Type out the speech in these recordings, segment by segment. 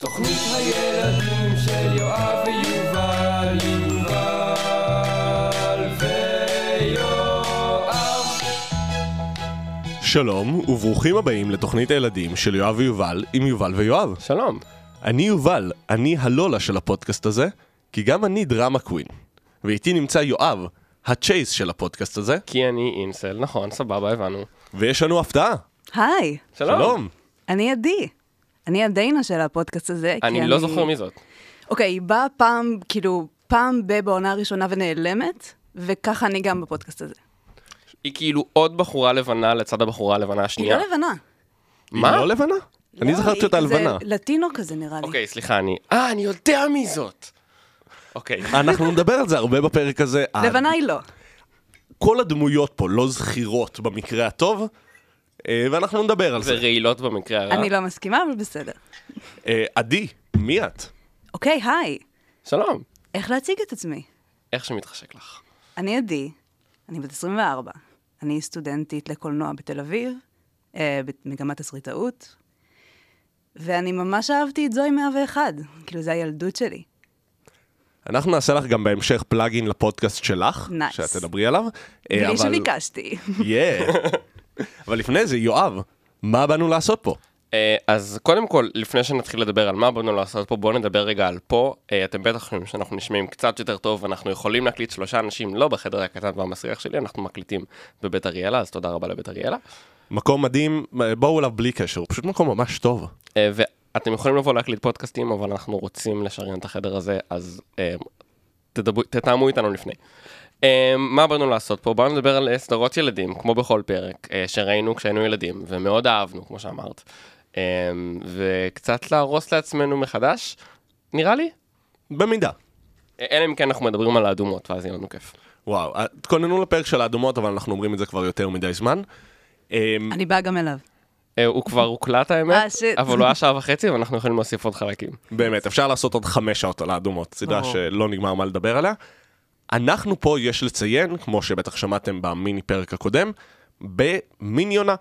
תוכנית הילדים של יואב ויובל, יובל ויואב. שלום וברוכים הבאים לתוכנית הילדים של יואב ויובל עם יובל ויואב. שלום. אני יובל, אני הלולה של הפודקאסט הזה, כי גם אני דרמה קווין. ואיתי נמצא יואב, הצ'ייס של הפודקאסט הזה, כי אני אינסל, נכון, סבבה, הבנו. ויש לנו הפתעה. היי, שלום. שלום. אני עדי. אני הדיינה של הפודקאסט הזה. כי אני לא זוכר מי זאת. אוקיי, היא באה פעם, כאילו, פעם ב- בעונה הראשונה ונעלמת, וככה אני גם בפודקאסט הזה. היא כאילו עוד בחורה לבנה לצד הבחורה הלבנה היא השנייה. לא לבנה. היא מה? לא לבנה? אני לא, זכרתי היא אותה כזה לבנה. לטינו כזה נראה לי. אוקיי, סליחה, אני... אה, אני יודע מי זאת. אוקיי. אנחנו נדבר על זה הרבה בפרק הזה. לבנה היא לא. כל הדמויות פה לא זכירות במקרה הטוב, ואנחנו נדבר על זה. ורעילות במקרה הרע. אני לא מסכימה, אבל בסדר. אה, עדי, מי את? אוקיי, היי. שלום. איך להציג את עצמי? איך שמתחשק לך. אני עדי, אני בת 24. אני סטודנטית לקולנוע בתל אביב, אה, במגמת תסריטאות, ואני ממש אהבתי את זוהי 101. כאילו, זה הילדות שלי. אנחנו נעשה לך גם בהמשך פלאגין לפודקאסט שלך, Nice. שאת תדברי עליו. אה, בלי אבל- שביקשתי. Yeah. אבל לפני זה, יואב, מה באנו לעשות פה? אה, אז קודם כל, לפני שנתחיל לדבר על מה באנו לעשות פה, בואו נדבר רגע על פה. אה, אתם בטח חושבים שאנחנו נשמעים קצת יותר טוב, אנחנו יכולים להקליט שלושה אנשים לא בחדר הקטן והמסריח שלי, אנחנו מקליטים בבית אריאלה, אז תודה רבה לבית אריאלה. מקום מדהים, בואו אליו בלי קשר, הוא פשוט מקום ממש טוב. אה, ואתם יכולים לבוא להקליט פודקאסטים, אבל אנחנו רוצים לשריין את החדר הזה, אז אה, תדברו, תתאמו איתנו לפני. אה, מה באנו לעשות פה? באנו לדבר על סדרות ילדים, כמו בכל פרק, אה, שראינו כשהיינו ילדים, ומאוד אהבנו, כמו שאמרת. אה, וקצת להרוס לעצמנו מחדש, נראה לי. במידה. אלא אם כן אנחנו מדברים על האדומות, ואז יהיה לנו כיף. וואו, אה, תכוננו לפרק של האדומות, אבל אנחנו אומרים את זה כבר יותר מדי זמן. אה, אני באה גם אליו. אה, הוא כבר הוקלט האמת. אבל הוא היה שעה וחצי, ואנחנו יכולים להוסיף עוד חלקים. באמת, אפשר לעשות עוד חמש שעות על האדומות, סדרה. שלא נגמר מה לדבר עליה. אנחנו פה, יש לציין, כמו שבטח שמעתם במיני פרק הקודם, במיניונה.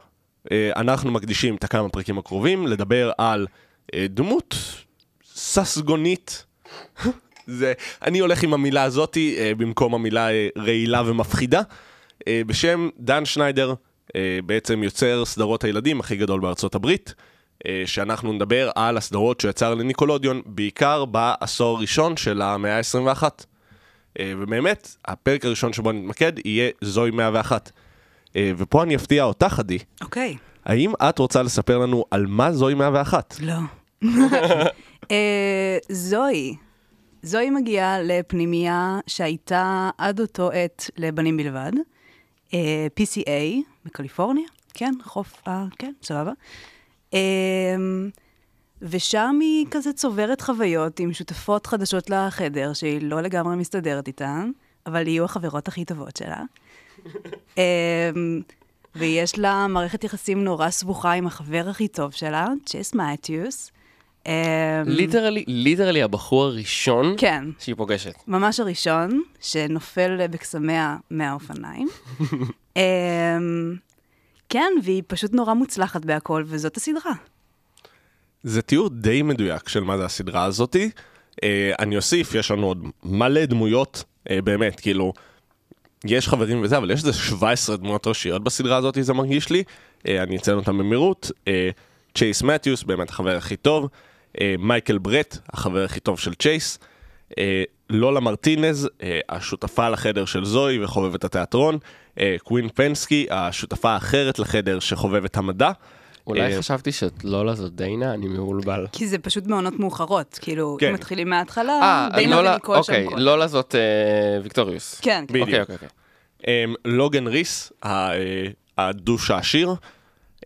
אה, אנחנו מקדישים את הכמה פרקים הקרובים לדבר על אה, דמות ססגונית. זה, אני הולך עם המילה הזאתי אה, במקום המילה רעילה ומפחידה, בשם דן שניידר, בעצם יוצר סדרות הילדים הכי גדול בארצות הברית, שאנחנו נדבר על הסדרות שהוא יצר לניקולודיון, בעיקר בעשור הראשון של המאה ה-21. אה, ובאמת, הפרק הראשון שבו נתמקד יהיה זוהי 101. אה, ופה אני אפתיע אותך, עדי, אוקיי. האם את רוצה לספר לנו על מה זוהי 101? לא. אה, זוהי. זוהי מגיעה לפנימייה שהייתה עד אותו עת לבנים בלבד. PCA בקליפורניה, כן, חוף, אה, כן, סבבה. ושם היא כזה צוברת חוויות עם שותפות חדשות לחדר, שהיא לא לגמרי מסתדרת איתן, אבל יהיו החברות הכי טובות שלה. אה, ויש לה מערכת יחסים נורא סבוכה עם החבר הכי טוב שלה, צ'ייס מתיוס. אמ, literally, literally הבחור הראשון כן, שהיא פוגשת. ממש הראשון, שנופל בקסמיה מהאופניים. אמ, כן, והיא פשוט נורא מוצלחת בהכל, וזאת הסדרה. זה תיאור די מדויק של מה זה הסדרה הזאתי. אה, אני אוסיף, יש לנו עוד מלא דמויות, אה, באמת, כאילו, יש חברים וזה, אבל יש איזה 17 דמויות ראשיות בסדרה הזאתי, זה מרגיש לי. אה, אני אציין אותם במהירות. צ'ייס מתיוס, באמת החבר הכי טוב. מייקל ברט, החבר הכי טוב של צ'ייס. לולה מרטינז, השותפה לחדר של זואי וחובבת התיאטרון. קווין פנסקי, השותפה האחרת לחדר שחובבת המדע. אולי אה, חשבתי שאת לולה זאת דיינה, אני מבולבל. כי זה פשוט מעונות מאוחרות, כאילו, כן. אם מתחילים מההתחלה, אה, דיינה לולה, וניקול אוקיי, שם. לולה זאת אה, ויקטוריוס. כן, כן. בדיוק. אוקיי, אוקיי, אוקיי. אמ, לוגן ריס, אה, ה douche העשיר,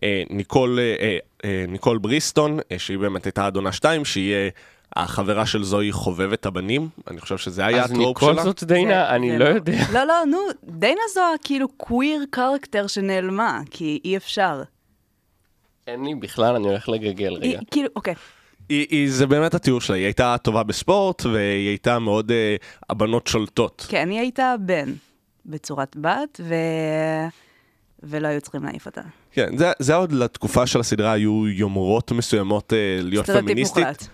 אה, ניקול, אה, אה, אה, ניקול בריסטון, אה, שהיא באמת הייתה עד עונה 2, שהיא אה, החברה של זואי חובבת הבנים, אני חושב שזה היה אז ה trope ניקול שלה. זאת דיינה, זה- אני זה לא יודע. לא, לא, נו, דיינה זו כאילו queer character שנעלמה, כי אי אפשר. אין לי בכלל, אני הולך לגגל רגע. היא, כאילו, אוקיי. היא, היא, זה באמת התיאור שלה, היא הייתה טובה בספורט, והיא הייתה מאוד, אה, הבנות שולטות. כן, היא הייתה בן בצורת בת, ו... ולא היו צריכים להעיף אותה. כן, זה, זה עוד לתקופה של הסדרה היו יומרות מסוימות אה, להיות פמיניסטית. מוחלט.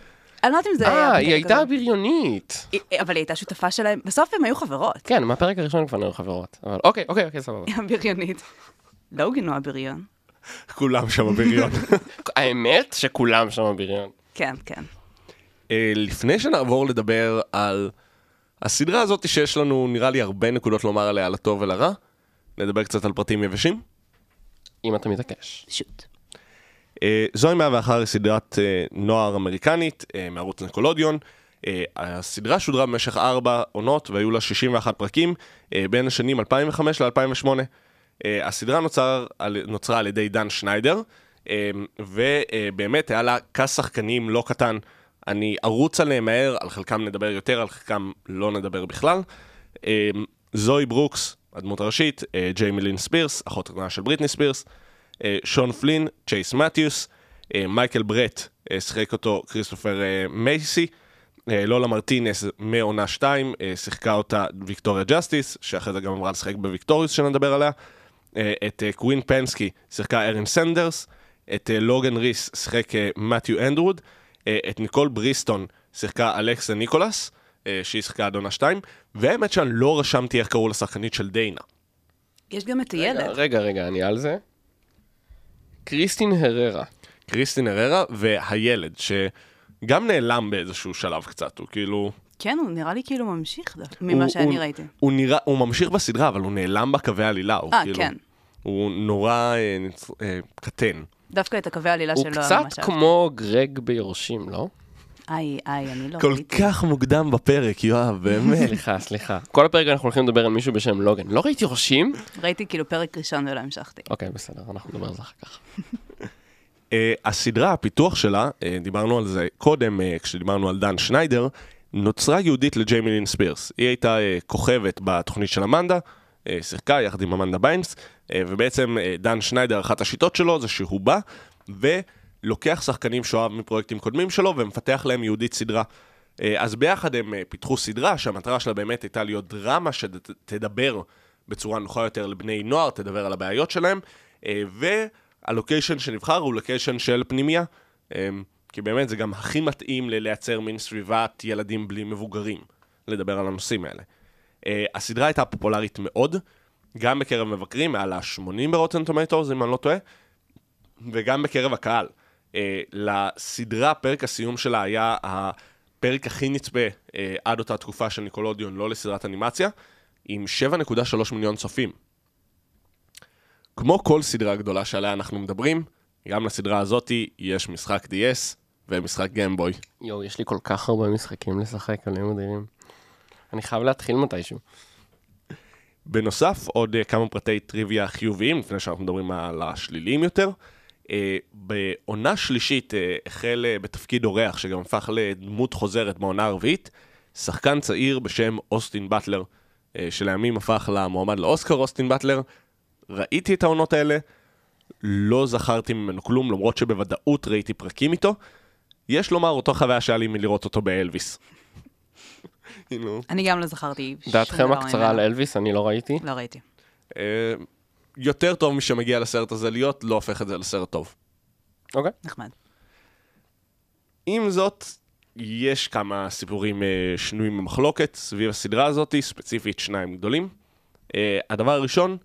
אני לא יודעת אם זה היה... אה, היא הייתה כזה. בריונית. היא- אבל היא הייתה שותפה שלהם, בסוף הם היו חברות. כן, מהפרק הראשון כבר היו חברות. אבל אוקיי, אוקיי, אוקיי, סבבה. היא הבריונית. לוגן הוא הבריון. כולם שם בריון. האמת שכולם שם בריון. כן, כן. אה, לפני שנעבור לדבר על הסדרה הזאת שיש לנו נראה לי הרבה נקודות לומר עליה לטוב ולרע, נדבר קצת על פרטים יבשים. אם אתה מתעקש. שוט. אה, זוהי 101 היא סדרת אה, נוער אמריקנית מערוץ ניקולודיון. הסדרה שודרה במשך ארבע עונות והיו לה 61 פרקים בין השנים 2005 ל-2008. אה, הסדרה נוצר, על, נוצרה על ידי דן שניידר, אה, ובאמת היה לה קאסט שחקנים לא קטן. אני ארוץ עליהם מהר, על חלקם נדבר יותר, על חלקם לא נדבר בכלל. אה, זואי ברוקס, הדמות הראשית, ג'יימי לין ספירס, אחות הקטנה של בריטני ספירס, אה, שון פלין, צ'ייס מתיוס, אה, מייקל ברט, אה, שיחק אותו כריסטופר אה, מייסי, לולה מרטינס מעונה 2, אה, שיחקה אותה ויקטוריה ג'סטיס, שאחרי זה גם עברה לשחק בוויקטוריוס שנדבר עליה, את אה, קווין פנסקי שיחקה ארין סנדרס, את אה, לוגן ריס שיחק אה, מתיו אנדרווד, אה, את ניקול בריסטון שיחקה אלכסה ניקולס, אה, שהיא שיחקה עד עונה 2, והאמת שאני לא רשמתי איך קראו לשחקנית של דיינה. יש גם את רגע, הילד. רגע, רגע, אני על זה. קריסטין הררה. קריסטין הררה והילד, שגם נעלם באיזשהו שלב קצת, הוא כאילו... כן, הוא נראה לי כאילו ממשיך דווקא, הוא- ממה שאני הוא- ראיתי. הוא נראה, הוא ממשיך בסדרה, אבל הוא נעלם בקווי העלילה, הוא אה, כאילו... כן. הוא נורא אה, נצ... אה, קטן. דווקא את הקווי העלילה הוא שלו קצת ממש אהבתי. כמו גרג ביורשים, לא? איי, איי, אני לא כל ראיתי. כך מוקדם בפרק, יואב, באמת. סליחה, סליחה. כל הפרק אנחנו הולכים לדבר על מישהו בשם לוגן. לא ראיתי יורשים? ראיתי כאילו פרק ראשון ולא המשכתי. אוקיי, בסדר, אנחנו נדבר על זה אחר כך. אה, הסדרה, הפיתוח שלה, אה, דיברנו על זה קודם, אה, כשדיברנו על דן שניידר, נוצרה ייעודית לג'יימי לין ספירס. היא הייתה אה, כוכבת בתוכנית של אמנדה, אה, שיחקה יחד עם אמנדה ביינס, אה, ובעצם דן שניידר, אחת השיטות שלו זה שהוא בא ולוקח שחקנים שהוא אהב מפרויקטים קודמים שלו ומפתח להם ייעודית סדרה. אז ביחד הם פיתחו סדרה שהמטרה שלה באמת הייתה להיות דרמה שתדבר בצורה נוחה יותר לבני נוער, תדבר על הבעיות שלהם, והלוקיישן שנבחר הוא לוקיישן של פנימייה, אה, כי באמת זה גם הכי מתאים ללייצר מין סביבת ילדים בלי מבוגרים, לדבר על הנושאים האלה. אה, הסדרה הייתה פופולרית מאוד, גם בקרב מבקרים, מעל ה-80 ברוטן טומטוס, אם אני לא טועה, וגם בקרב הקהל. אה, לסדרה, פרק הסיום שלה היה הפרק הכי נצפה אה, עד אותה תקופה של ניקולודיון, לא לסדרת אנימציה, עם 7.3 מיליון צופים. כמו כל סדרה גדולה שעליה אנחנו מדברים, גם לסדרה הזאתי יש משחק DS ומשחק גיימבוי. יואו, יש לי כל כך הרבה משחקים לשחק, אלוהים אדירים. אני חייב להתחיל מתישהו. בנוסף, עוד uh, כמה פרטי טריוויה חיוביים, לפני שאנחנו מדברים על השליליים יותר. Uh, בעונה שלישית uh, החל בתפקיד אורח, שגם הפך לדמות חוזרת בעונה הרביעית, שחקן צעיר בשם אוסטין באטלר, שלימים הפך למועמד לאוסקר אוסטין באטלר. ראיתי את העונות האלה, לא זכרתי ממנו כלום, למרות שבוודאות ראיתי פרקים איתו. יש לומר, אותו חוויה שהיה לי מלראות אותו באלוויס. כאילו, אני גם לא זכרתי דעתכם הקצרה. על אלוויס, אני לא ראיתי. לא ראיתי. אה, יותר טוב משמגיע לסרט הזה להיות, לא הופך את זה לסרט טוב. אוקיי. נחמד. עם זאת, יש כמה סיפורים אה, שנויים במחלוקת סביב הסדרה הזאת, ספציפית שניים גדולים. אה, הדבר הראשון,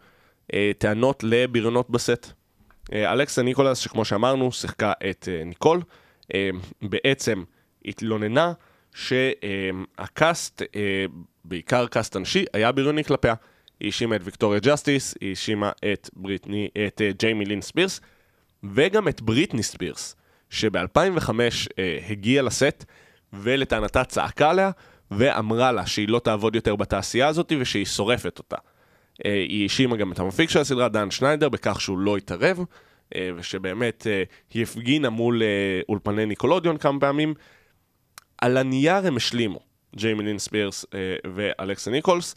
טענות לבריונות בסט. אלכסה ניקולס, שכמו שאמרנו, שיחקה את ניקול, בעצם התלוננה שהקאסט, אה, בעיקר קאסט הנשי, היה בריוני כלפיה. היא האשימה את ויקטוריה ג'סטיס, היא האשימה את בריטני, את אה, ג'יימי לין ספירס, וגם את בריטני ספירס, שב-2005 אה, הגיעה לסט, ולטענתה צעקה עליה, ואמרה לה שהיא לא תעבוד יותר בתעשייה הזאת ושהיא שורפת אותה. היא האשימה גם את המפיק של הסדרה, דן שניידר, בכך שהוא לא התערב, ושבאמת אה, היא הפגינה מול אה, אולפני ניקולודיון כמה פעמים. על הנייר הם השלימו, ג'יימי לין ספירס אה, ואלכסה ניקולס,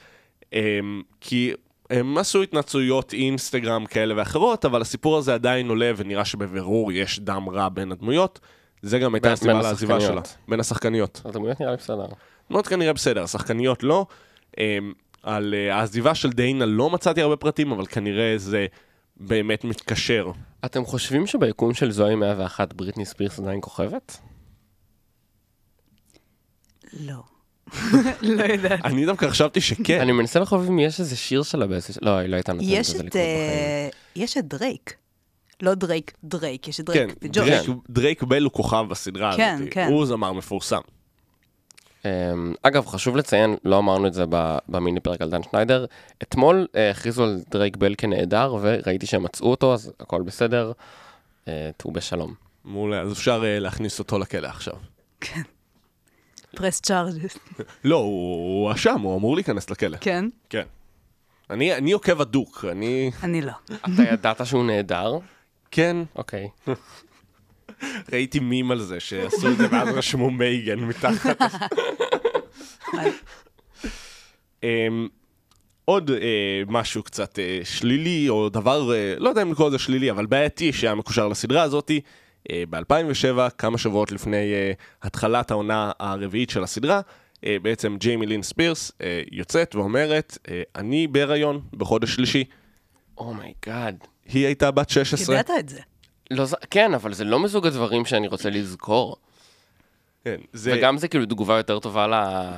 אה, כי הם עשו התנצלויות אינסטגרם כאלה ואחרות, אבל הסיפור הזה עדיין עולה ונראה שבבירור יש דם רע בין הדמויות. זה גם הייתה הסיבה לעזיבה שלה. בין השחקניות. הדמויות נראה לי בסדר. מאוד כנראה בסדר, השחקניות לא. על אה, העזיבה של דיינה לא מצאתי הרבה פרטים, אבל כנראה זה באמת מתקשר. אתם חושבים שביקום של זוהי 101 בריטני ספירס עדיין כוכבת? לא. לא יודעת. אני דווקא חשבתי שכן. אני מנסה לחשוב אם יש איזה שיר שלה באיזה... לא, היא לא הייתה נותנת יש לזה את, לקרות בחיים. אה, יש את דרייק. לא דרייק, דרייק, יש את כן, דרייק, וג'וש. דרייק- בל הוא כוכב בסדרה כן, הזאת. כן. הוא זמר מפורסם. אמ, אגב, חשוב לציין, לא אמרנו את זה במיני פרק על דן שניידר, אתמול אה, הכריזו על דרייק בל כנעדר, וראיתי שהם מצאו אותו, אז הכל בסדר, אה, תהיו בשלום. מעולה, אז אפשר אה, להכניס אותו לכלא עכשיו. פרס צ'ארג'ס. לא, הוא הוא הואשם, הוא אמור להיכנס לכלא. כן? כן. אני אני עוקב הדוק, אני... אני לא. אתה ידעת שהוא נעדר? כן, אוקיי. ראיתי מים על זה, שעשו את זה ואז רשמו מייגן מתחת. אמ, עוד אה, משהו קצת אה, שלילי, או דבר, אה, לא יודע אם לקרוא לזה שלילי, אבל בעייתי שהיה מקושר לסדרה הזאתי. אה, ב-2007, כמה שבועות לפני אה, התחלת העונה הרביעית של הסדרה, אה, בעצם ג'יימי לין ספירס אה, יוצאת ואומרת, אה, אני בהיריון בחודש שלישי. Oh my God. היא הייתה בת 16. ידעת את זה. לא, ז- כן, אבל זה לא מסוג הדברים שאני רוצה לזכור. כן, זה... וגם זה כאילו תגובה יותר טובה ל...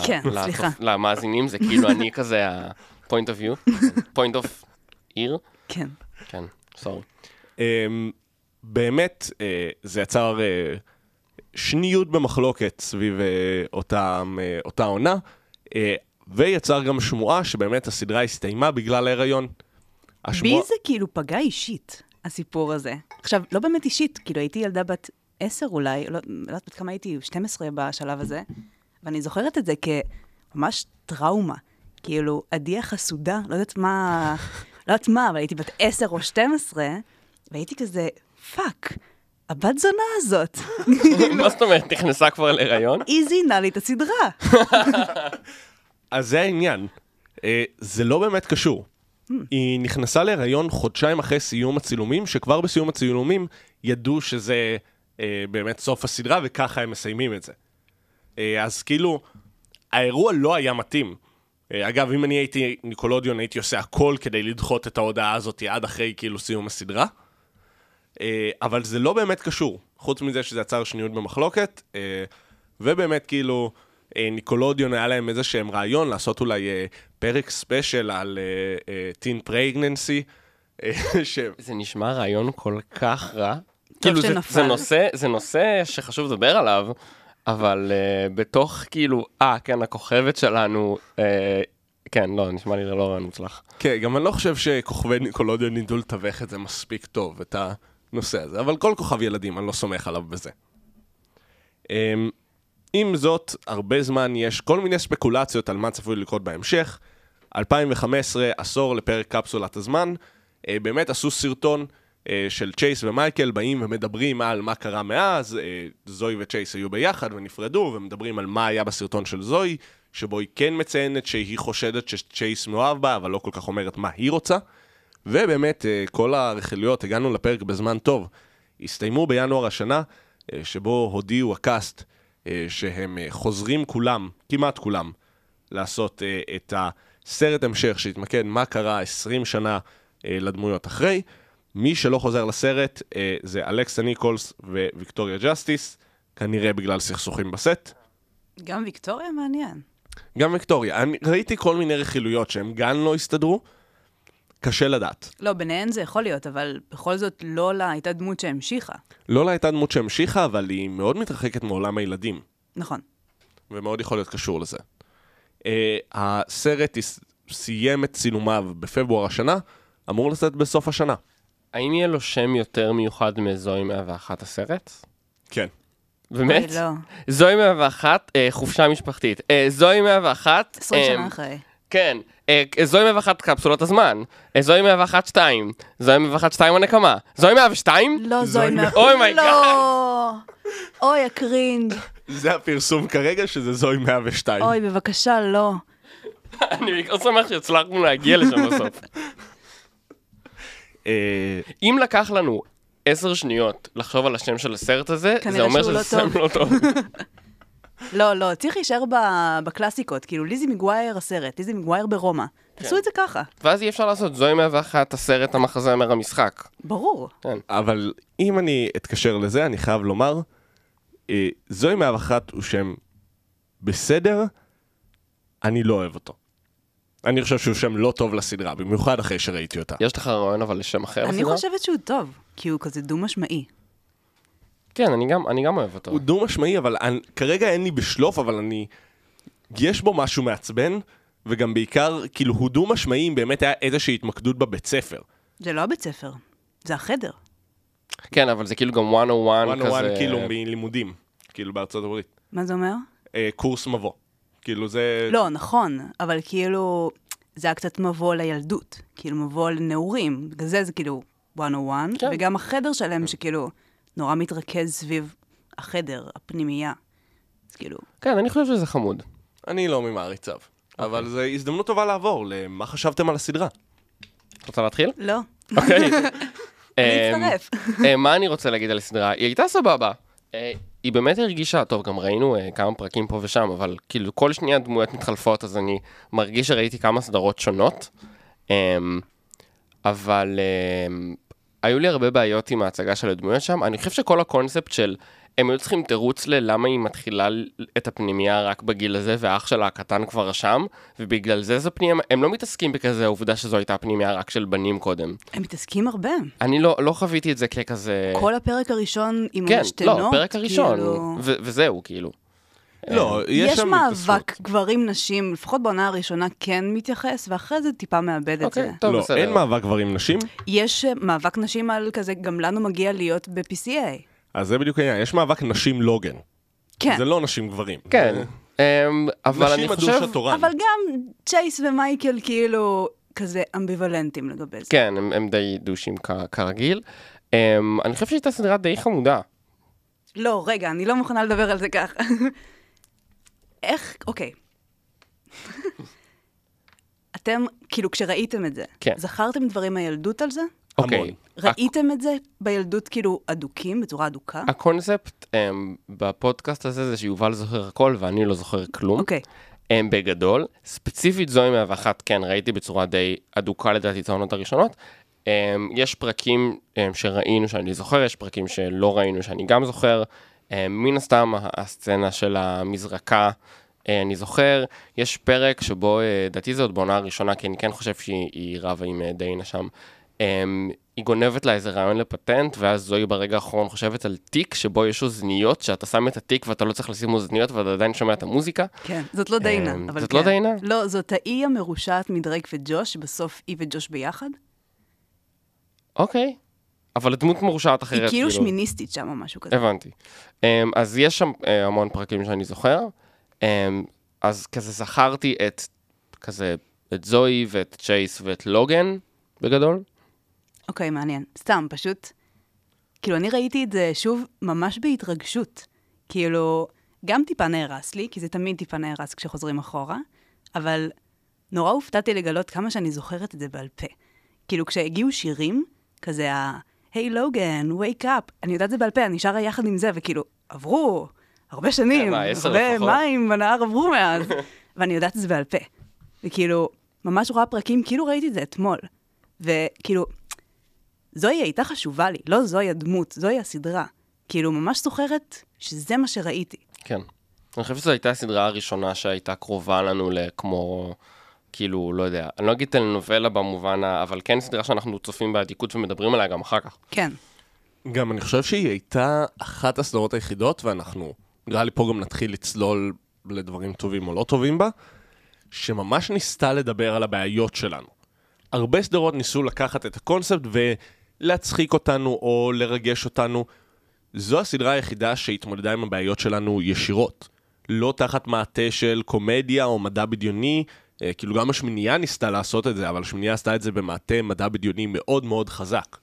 כן, לצופ- סליחה. למאזינים, זה כאילו אני כזה ה-point of view, point of ear, כן. כן, סורי. אמ, באמת, אה, זה יצר אה, שניות במחלוקת סביב אה, אותם, אה, אותה עונה, אה, ויצר גם שמועה שבאמת הסדרה הסתיימה בגלל ההיריון. בי זה כאילו פגע אישית, הסיפור הזה. עכשיו, לא באמת אישית, כאילו הייתי ילדה בת עשר אולי, לא לא יודעת בת כמה הייתי, 12 בשלב הזה, ואני זוכרת את זה ממש טראומה. כאילו, עדי החסודה, לא יודעת מה, לא יודעת מה, אבל הייתי בת עשר או 12, והייתי כזה, fuck, הבת זונה הזאת, מה זאת אומרת, נכנסה כבר להיריון? היא זיינה לי את הסדרה. אז זה העניין. אה, זה לא באמת קשור. היא נכנסה להיריון חודשיים אחרי סיום הצילומים, שכבר בסיום הצילומים ידעו שזה אה, באמת סוף הסדרה, וככה הם מסיימים את זה. אה, אז כאילו, האירוע לא היה מתאים. אה, אגב, אם אני הייתי ניקולודיון, הייתי עושה הכל כדי לדחות את ההודעה הזאת עד אחרי כאילו סיום הסדרה. אה, אבל זה לא באמת קשור, חוץ מזה שזה יצר שניות במחלוקת, אה, ובאמת כאילו ניקולודיון היה להם איזה שהם רעיון לעשות אולי אה, פרק ספיישל על טין פרגננסי, זה נשמע רעיון כל כך רע. כאילו, זה-. זה נושא, זה נושא שחשוב לדבר עליו, אבל uh, בתוך כאילו, אה, כן, הכוכבת שלנו, uh, כן, לא, נשמע לי לא רעיון מוצלח. כן, גם אני לא חושב שכוכבי ניקולודיון ידעו לתווך את זה מספיק טוב, את הנושא הזה, אבל כל כוכב ילדים, אני לא סומך עליו בזה. אמ, עם זאת, הרבה זמן יש כל מיני ספקולציות על מה צפוי לקרות בהמשך. 2015, עשור לפרק קפסולת הזמן, אה, באמת עשו סרטון אה, של צ'ייס ומייקל באים ומדברים על מה קרה מאז, אה, זוי וצ'ייס היו ביחד ונפרדו, ומדברים על מה היה בסרטון של זוי, שבו היא כן מציינת שהיא חושדת שצ'ייס מאוהב בה, אבל לא כל כך אומרת מה היא רוצה. ובאמת, כל הרכילויות, הגענו לפרק בזמן טוב, הסתיימו בינואר השנה, שבו הודיעו הקאסט שהם אה, חוזרים כולם, כמעט כולם, לעשות אה, את הסרט המשך שהתמקד מה קרה 20 שנה אה, לדמויות אחרי. מי שלא חוזר לסרט אה, זה אלכסה ניקולס וויקטוריה ג'סטיס, כנראה בגלל סכסוכים בסט. גם ויקטוריה מעניין. גם ויקטוריה. אני ראיתי כל מיני רכילויות שהם גם לא הסתדרו, קשה לדעת. לא, ביניהן זה יכול להיות, אבל בכל זאת לא לה הייתה דמות שהמשיכה. לולה הייתה דמות שהמשיכה, אבל היא מאוד מתרחקת מעולם הילדים. נכון. ומאוד יכול להיות קשור לזה. Uh, הסרט הס- סיים את צילומיו בפברואר השנה, אמור לצאת בסוף השנה. האם יהיה לו שם יותר מיוחד מזוהי 101 הסרט? כן. באמת? אוי, לא. זוהי 101, אה, חופשה משפחתית. אה, זוהי 101... 20 אה, שנה אחרי. כן, אה, זוהי 101 קפסולות הזמן, אה, זוהי 101 2, זוהי 101 2 הנקמה, זוהי 102? לא, זוהי מה... Oh my לא! אוי, הקרינג'. זה הפרסום כרגע, שזה זוהי 102. אוי, בבקשה, לא. אני בעיקר שמח שהצלחנו להגיע לשם בסוף. אה, אם לקח לנו עשר שניות לחשוב על השם של הסרט הזה, זה אומר שזה לא שם לא טוב. לא, לא, צריך להישאר ב- בקלאסיקות. כאילו, ליזי מגווייר הסרט, ליזי מגווייר ברומא. כן. תעשו את זה ככה. ואז אי אפשר לעשות זוהי 101 הסרט המחזמר המשחק. ברור. אבל אם אני אתקשר לזה, אני חייב לומר, אה, זוהי 101 הוא שם בסדר, אני לא אוהב אותו. אני חושב שהוא שם לא טוב לסדרה, במיוחד אחרי שראיתי אותה. יש לך רעיון אבל לשם אחר אני? חושבת שהוא טוב, כי הוא כזה דו-משמעי. כן, אני גם, אני גם אוהב אותו. הוא דו משמעי, אבל אני, כרגע אין לי בשלוף, אבל אני... יש בו משהו מעצבן, וגם בעיקר, כאילו, הוא דו משמעי אם באמת היה איזושהי התמקדות בבית ספר. זה לא הבית ספר, זה החדר. כן, אבל זה כאילו גם 101 one כזה. on one, כאילו, מלימודים, כאילו, בארצות הברית. מה זה אומר? אה, קורס מבוא. כאילו, זה... לא, נכון, אבל כאילו, זה היה קצת מבוא לילדות, כאילו מבוא לנעורים, בגלל זה זה כאילו 101, כן. וגם החדר שלהם שכאילו נורא מתרכז סביב החדר, הפנימייה. אז כאילו, כן, אני חושב שזה חמוד. אני לא ממעריציו. אבל זו הזדמנות טובה לעבור למה חשבתם על הסדרה. את רוצה להתחיל? לא, אוקיי. אני אמ, אצטרף. אה, מה אני רוצה להגיד על הסדרה? היא הייתה סבבה. אה, היא באמת הרגישה, טוב, גם ראינו אה, כמה פרקים פה ושם, אבל כאילו כל שנייה דמויות מתחלפות, אז אני מרגיש שראיתי כמה סדרות שונות. אמ, אבל אמ, היו לי הרבה בעיות עם ההצגה של הדמויות שם. אני חושב שכל הקונספט של הם היו צריכים תירוץ ללמה היא מתחילה את הפנימייה רק בגיל הזה, ואח שלה הקטן כבר שם, ובגלל זה זו פנימייה, הם לא מתעסקים בכזה העובדה שזו הייתה פנימייה רק של בנים קודם. הם מתעסקים הרבה. אני לא, לא חוויתי את זה ככזה... כל הפרק הראשון עם כן, המשתנות, לא, פרק הראשון, כאילו... ו- וזהו, כאילו. לא, יש יש שם מאבק. גברים-נשים, לפחות בעונה הראשונה כן מתייחס, ואחרי זה טיפה מאבד את אוקיי, זה. טוב, לא, בסדר. אין מאבק גברים-נשים, יש אה, מאבק נשים על כזה, גם לנו מגיע להיות ב-PCA. אז זה בדיוק העניין. יש מאבק נשים-לוגן. כן, זה לא נשים-גברים. כן, אמ, אבל אני נשים חושב... אבל גם צ'ייס ומייקל כאילו כזה אמביוולנטים לגבי זה. כן, הם, הם די דושים כ- כרגיל. אמ, אני חושב שהייתה סדרה די חמודה. לא, רגע, אני לא מוכנה לדבר על זה ככה. איך, אוקיי. אתם, כאילו, כשראיתם את זה, כן. זכרתם דברים מהילדות על זה? אוקיי. ראיתם את זה בילדות כאילו אדוקים, בצורה אדוקה? הקונספט um, בפודקאסט הזה זה שיובל זוכר הכל ואני לא זוכר כלום. אוקיי. Um, בגדול, ספציפית זוהי 101, כן, ראיתי בצורה די אדוקה לדעתי את העונות הראשונות. Um, יש פרקים um, שראינו שאני זוכר, יש פרקים שלא ראינו שאני גם זוכר. Um, מן הסתם הסצנה של המזרקה, uh, אני זוכר. יש פרק שבו, uh, לדעתי זה עוד בעונה הראשונה, כי אני כן חושב שהיא היא רבה עם דיינה שם. היא גונבת לה איזה רעיון לפטנט, ואז זוהי ברגע האחרון חושבת על תיק שבו יש אוזניות, שאתה שם את התיק ואתה לא צריך לשים אוזניות ואתה עדיין שומע את המוזיקה. כן, זאת לא דיינה, אבל זאת כן. לא דיינה? לא, זאת האי המרושעת מדרייק וג'וש, שבסוף היא וג'וש ביחד. אוקיי. אבל הדמות מורשעת אחרת, היא כאילו שמיניסטית שם או משהו כזה. הבנתי. Um, אז יש שם uh, המון פרקים שאני זוכר. Um, אז כזה זכרתי את, כזה, את זוהי ואת צ'ייס ואת לוגן, בגדול. אוקיי, מעניין. סתם, פשוט, כאילו, אני ראיתי את זה שוב ממש בהתרגשות. כאילו, גם טיפה נהרס לי, כי זה תמיד טיפה נהרס כשחוזרים אחורה, אבל נורא הופתעתי לגלות כמה שאני זוכרת את זה בעל פה. כאילו, כשהגיעו שירים, כזה ה... היי לוגן, wake up, אני יודעת זה בעל פה, אני שרה יחד עם זה, וכאילו, עברו הרבה שנים, כן, הרבה. מים בנהר עברו מאז, ואני יודעת את זה בעל פה. וכאילו, ממש רואה פרקים, כאילו ראיתי את זה אתמול. וכאילו, זוהי הייתה חשובה לי, לא זוהי הדמות, זוהי הסדרה. כאילו, ממש זוכרת שזה מה שראיתי. כן. אני חושב שזו הייתה הסדרה הראשונה שהייתה קרובה לנו לכמו, כאילו, לא יודע, אני לא אגיד טלנובלה במובן ה... אבל כן סדרה שאנחנו צופים באדיקות ומדברים עליה גם אחר כך. כן. גם אני חושב שהיא הייתה אחת הסדרות היחידות, ואנחנו, נראה לי פה גם נתחיל לצלול לדברים טובים או לא טובים בה, שממש ניסתה לדבר על הבעיות שלנו. הרבה סדרות ניסו לקחת את הקונספט ולהצחיק אותנו או לרגש אותנו. זו הסדרה היחידה שהתמודדה עם הבעיות שלנו ישירות. לא תחת מעטה של קומדיה או מדע בדיוני, כאילו גם השמינייה ניסתה לעשות את זה, אבל השמינייה עשתה את זה במעטה מדע בדיוני מאוד מאוד חזק.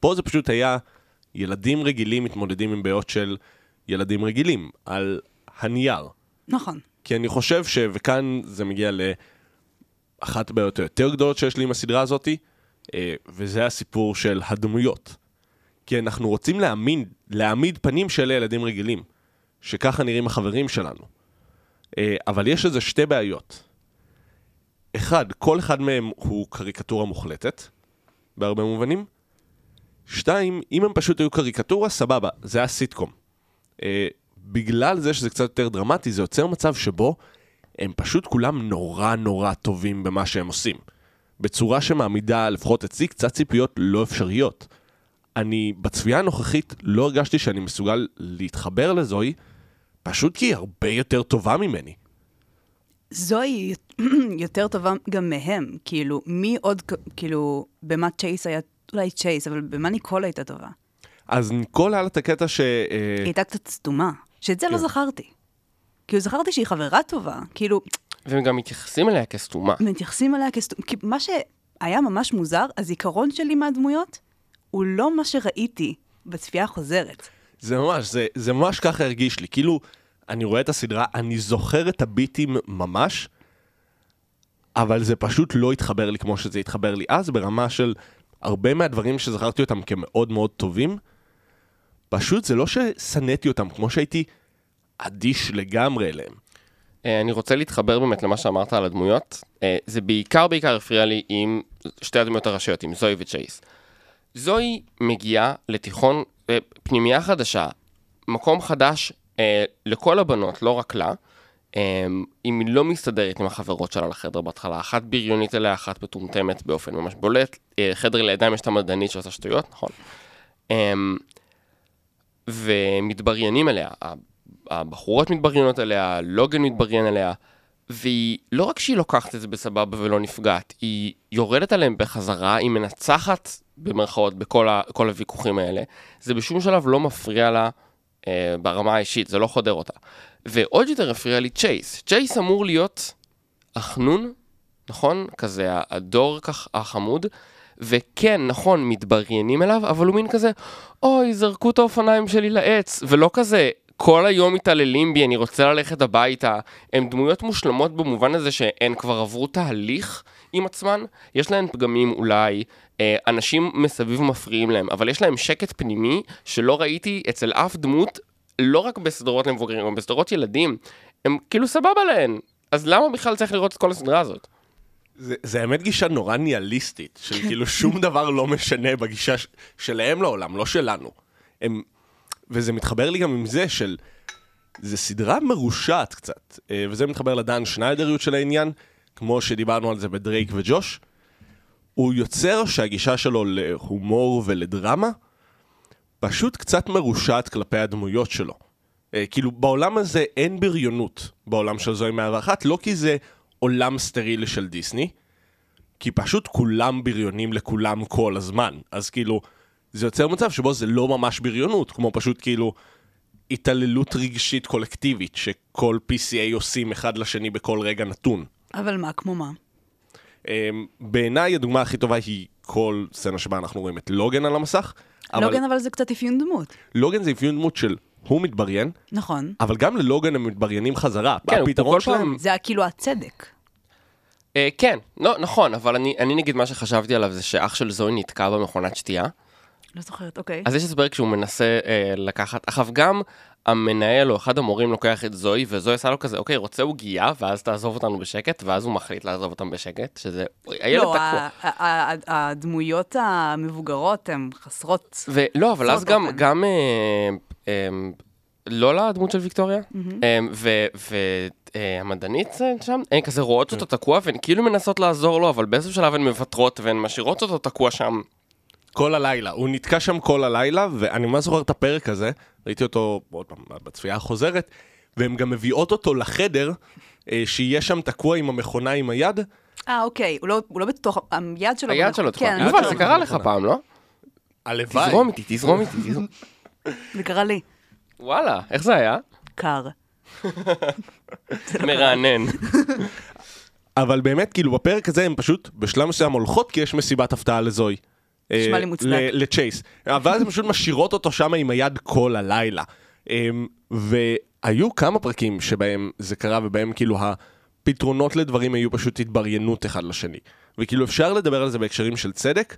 פה זה פשוט היה ילדים רגילים מתמודדים עם בעיות של ילדים רגילים, על הנייר. נכון. כי אני חושב ש... וכאן זה מגיע לאחת הבעיות היותר גדולות שיש לי עם הסדרה הזאתי, אה, וזה הסיפור של הדמויות. כי אנחנו רוצים להאמין, להעמיד פנים של ילדים רגילים, שככה נראים החברים שלנו. אה, אבל יש לזה שתי בעיות. אחד, כל אחד מהם הוא קריקטורה מוחלטת, בהרבה מובנים. שתיים, אם הם פשוט היו קריקטורה, סבבה, זה היה סיטקום. אה, בגלל זה שזה קצת יותר דרמטי, זה יוצר מצב שבו הם פשוט כולם נורא נורא טובים במה שהם עושים. בצורה שמעמידה, לפחות אצלי, קצת ציפיות לא אפשריות. אני, בצפייה הנוכחית, לא הרגשתי שאני מסוגל להתחבר לזוהי, פשוט כי היא הרבה יותר טובה ממני. זוהי יותר טובה גם מהם. כאילו, מי עוד, כאילו, במה צ'ייס היה, אולי צ'ייס, אבל במה ניקול הייתה טובה? אז ניקול היה לה את הקטע ש... אה, היא הייתה קצת סתומה, שאת זה לא כן. זכרתי. כאילו, זכרתי שהיא חברה טובה, כאילו, והם גם מתייחסים אליה כסתומה. מתייחסים אליה כסתומה, כי מה שהיה ממש מוזר, הזיכרון שלי מהדמויות, הוא לא מה שראיתי בצפייה החוזרת. זה ממש, זה, זה ממש ככה הרגיש לי. כאילו, אני רואה את הסדרה, אני זוכר את הביטים ממש, אבל זה פשוט לא התחבר לי כמו שזה התחבר לי אז, ברמה של הרבה מהדברים שזכרתי אותם כמאוד מאוד טובים, פשוט זה לא ששנאתי אותם, כמו שהייתי אדיש לגמרי אליהם. אה, אני רוצה להתחבר באמת למה שאמרת על הדמויות. אה, זה בעיקר בעיקר הפריע לי עם שתי הדמויות הראשיות, עם זוהי וצ'ייס. זוהי מגיעה לתיכון, אה, פנימייה חדשה, מקום חדש לכל הבנות, לא רק לה. אה, אם היא לא מסתדרת עם החברות שלה לחדר בהתחלה, אחת בריונית אליה, אחת מטומטמת באופן ממש בולט. אה, חדר לידיים יש את המדענית שעושה שטויות, נכון. אה, ומתבריינים אליה, הבחורות מתבריינות אליה, לוגן מתבריין אליה, והיא, לא רק שהיא לוקחת את זה בסבבה ולא נפגעת, היא יורדת עליהם בחזרה, היא מנצחת במרכאות בכל ה, הוויכוחים האלה, זה בשום שלב לא מפריע לה ברמה האישית, זה לא חודר אותה. ועוד יותר הפריע לי צ'ייס. צ'ייס אמור להיות החנון, נכון? כזה הדור כך החמוד. וכן, נכון, מתבריינים אליו, אבל הוא מין כזה, אוי, זרקו את האופניים שלי לעץ, ולא כזה, כל היום מתעללים בי, אני רוצה ללכת הביתה. הן דמויות מושלמות במובן הזה שהן כבר עברו תהליך עם עצמן, יש להן פגמים אולי, אה, אנשים מסביב מפריעים להם, אבל יש להם שקט פנימי שלא ראיתי אצל אף דמות, לא רק בסדרות למבוגרים, גם בסדרות ילדים. הם כאילו סבבה להן. אז למה בכלל צריך לראות את כל הסדרה הזאת? זה, זה האמת גישה נורא ניהליסטית, של כאילו שום דבר לא משנה בגישה ש- שלהם לעולם, לא שלנו. הם, וזה מתחבר לי גם עם זה של... זה סדרה מרושעת קצת, אה, וזה מתחבר לדן שניידריות של העניין, כמו שדיברנו על זה בדרייק וג'וש. הוא יוצר שהגישה שלו להומור ולדרמה פשוט קצת מרושעת כלפי הדמויות שלו. אה, כאילו, בעולם הזה אין בריונות, בעולם של זוהי 101, לא כי זה עולם סטרילי של דיסני, כי פשוט כולם בריונים לכולם כל הזמן. אז כאילו, זה יוצר מצב שבו זה לא ממש בריונות, כמו פשוט כאילו התעללות רגשית קולקטיבית, שכל PCA עושים אחד לשני בכל רגע נתון. אבל מה, כמו מה? אמ, בעיניי הדוגמה הכי טובה היא כל סצנה שבה אנחנו רואים את לוגן על המסך. אבל לוגן אבל זה קצת אפיון דמות. לוגן זה אפיון דמות של הוא מתבריין, נכון. אבל גם ללוגן הם מתבריינים חזרה. כן, הפתרון שלהם... פעם- זה כאילו הצדק. אה, כן, לא, נכון, אבל אני, אני נגיד מה שחשבתי עליו זה שאח של זוהי נתקע במכונת שתייה. לא זוכרת, אוקיי. אז יש הסבר כשהוא מנסה אה, לקחת, עכשיו גם המנהל או אחד המורים לוקח את זוהי, וזוהי עשה לו כזה, אוקיי, רוצה עוגייה, ואז תעזוב אותנו בשקט, ואז הוא מחליט לעזוב אותם בשקט, שזה, הילד לא, תקוע. ה- ה- ה- הדמויות המבוגרות הן חסרות. ולא, אבל אז גם. גם, אה, אה, לא לדמות של ויקטוריה, אה, והמדענית שם, הן כזה רואות אותו תקוע, והן כאילו מנסות לעזור לו, אבל באיזשהו שלב הן מוותרות, והן משאירות אותו תקוע שם. כל הלילה, הוא נתקע שם כל הלילה, ואני ממש זוכר את הפרק הזה, ראיתי אותו עוד פעם בצפייה החוזרת, והן גם מביאות אותו לחדר, אה, שיהיה שם תקוע עם המכונה עם היד. אה, אוקיי, הוא לא- הוא לא בתוך, היד שלו. היד שלו תקוע. כן, יובל, זה קרה לך פעם, לא? הלוואי. תזרום איתי, תזרום איתי. זה קרה לי. וואלה, איך זה היה? קר. מרענן. אבל באמת, כאילו, בפרק הזה הן פשוט בשלב מסוים הולכות, כי יש מסיבת הפתעה לזוהי. נשמע אה, לי מוצדק. לצ'ייס. ואז הן פשוט משאירות אותו שם עם היד כל הלילה. אמ, והיו כמה פרקים שבהם זה קרה, ובהם כאילו הפתרונות לדברים היו פשוט התבריינות אחד לשני. וכאילו אפשר לדבר על זה בהקשרים של צדק,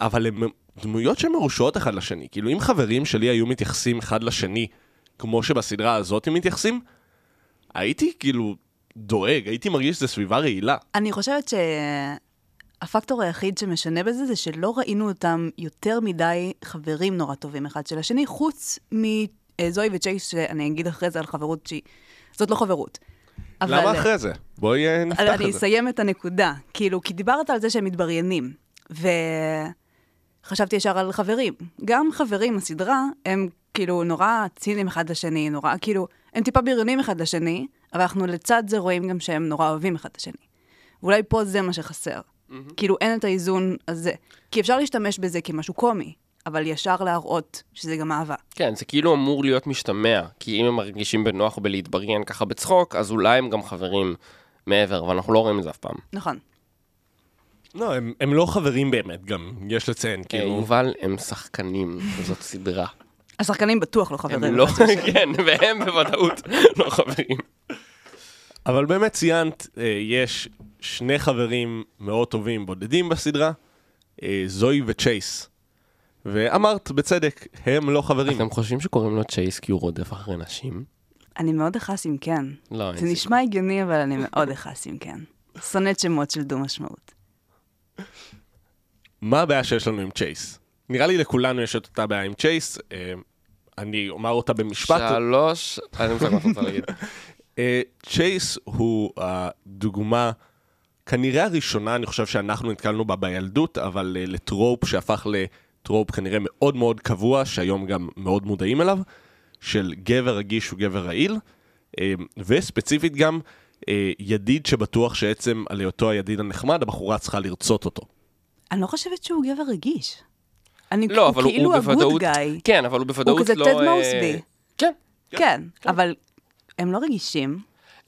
אבל הם דמויות שהן מרושעות אחד לשני. כאילו אם חברים שלי היו מתייחסים אחד לשני, כמו שבסדרה הזאת הם מתייחסים, הייתי כאילו דואג, הייתי מרגיש שזו סביבה רעילה. אני חושבת שהפקטור היחיד שמשנה בזה זה שלא ראינו אותם יותר מדי חברים נורא טובים אחד של השני, חוץ אה, זוהי וצ'ייס, שאני אגיד אחרי זה על חברות שהיא... זאת לא חברות. אבל- למה אחרי זה? בואי אה, נפתח אני את זה. אסיים את הנקודה. כאילו, כי דיברת על זה שהם מתבריינים, וחשבתי ישר על חברים. גם חברים, הסדרה, הם כאילו נורא ציניים אחד לשני, נורא, כאילו, הם טיפה בריונים אחד לשני, אבל אנחנו לצד זה רואים גם שהם נורא אוהבים אחד את השני. ואולי פה זה מה שחסר. כאילו, אין את האיזון הזה. כי אפשר להשתמש בזה כמשהו קומי, אבל ישר להראות שזה גם אהבה. כן, זה כאילו אמור להיות משתמע, כי אם הם מרגישים בנוח בלהתבריין ככה בצחוק, אז אולי הם גם חברים מעבר, אבל אנחנו לא רואים את זה אף פעם. נכון. לא, הם- הם לא חברים באמת, גם יש לציין, כאילו... כאילו... יובל, הם שחקנים, זאת סדרה. השחקנים בטוח לא חברים. הם לא. כן, והם בוודאות לא חברים. אבל באמת ציינת, אה, יש שני חברים מאוד טובים בודדים בסדרה, אה, זואי וצ'ייס. ואמרת, בצדק, הם לא חברים. אתם חושבים שקוראים לו צ'ייס כי הוא רודף אחרי נשים? אני מאוד אכעס אם כן. לא, אין זה נשמע הגיוני, אבל אני מאוד אכעס אם כן. שונאת שמות של דו-משמעות. מה הבעיה שיש לנו עם צ'ייס? נראה לי לכולנו יש את אותה בעיה עם צ'ייס. אה, אני אומר אותה במשפט. שלוש. אני מבין מה אתה רוצה להגיד. אה, צ'ייס הוא הדוגמה, כנראה הראשונה, אני חושב שאנחנו נתקלנו בה בילדות, אבל אה, ל trope שהפך ל trope כנראה מאוד מאוד קבוע, שהיום גם מאוד מודעים אליו, של גבר רגיש וגבר רעיל, אה, וספציפית גם אה, ידיד שבטוח שעצם על היותו הידיד הנחמד, הבחורה צריכה לרצות אותו. אני לא חושבת שהוא גבר רגיש. אני, לא, אבל הוא כאילו הוא בוודאות... גאי. כן, אבל הוא בוודאות כזה לא... טד אה, מוסבי. כן. כן, אבל הם לא רגישים.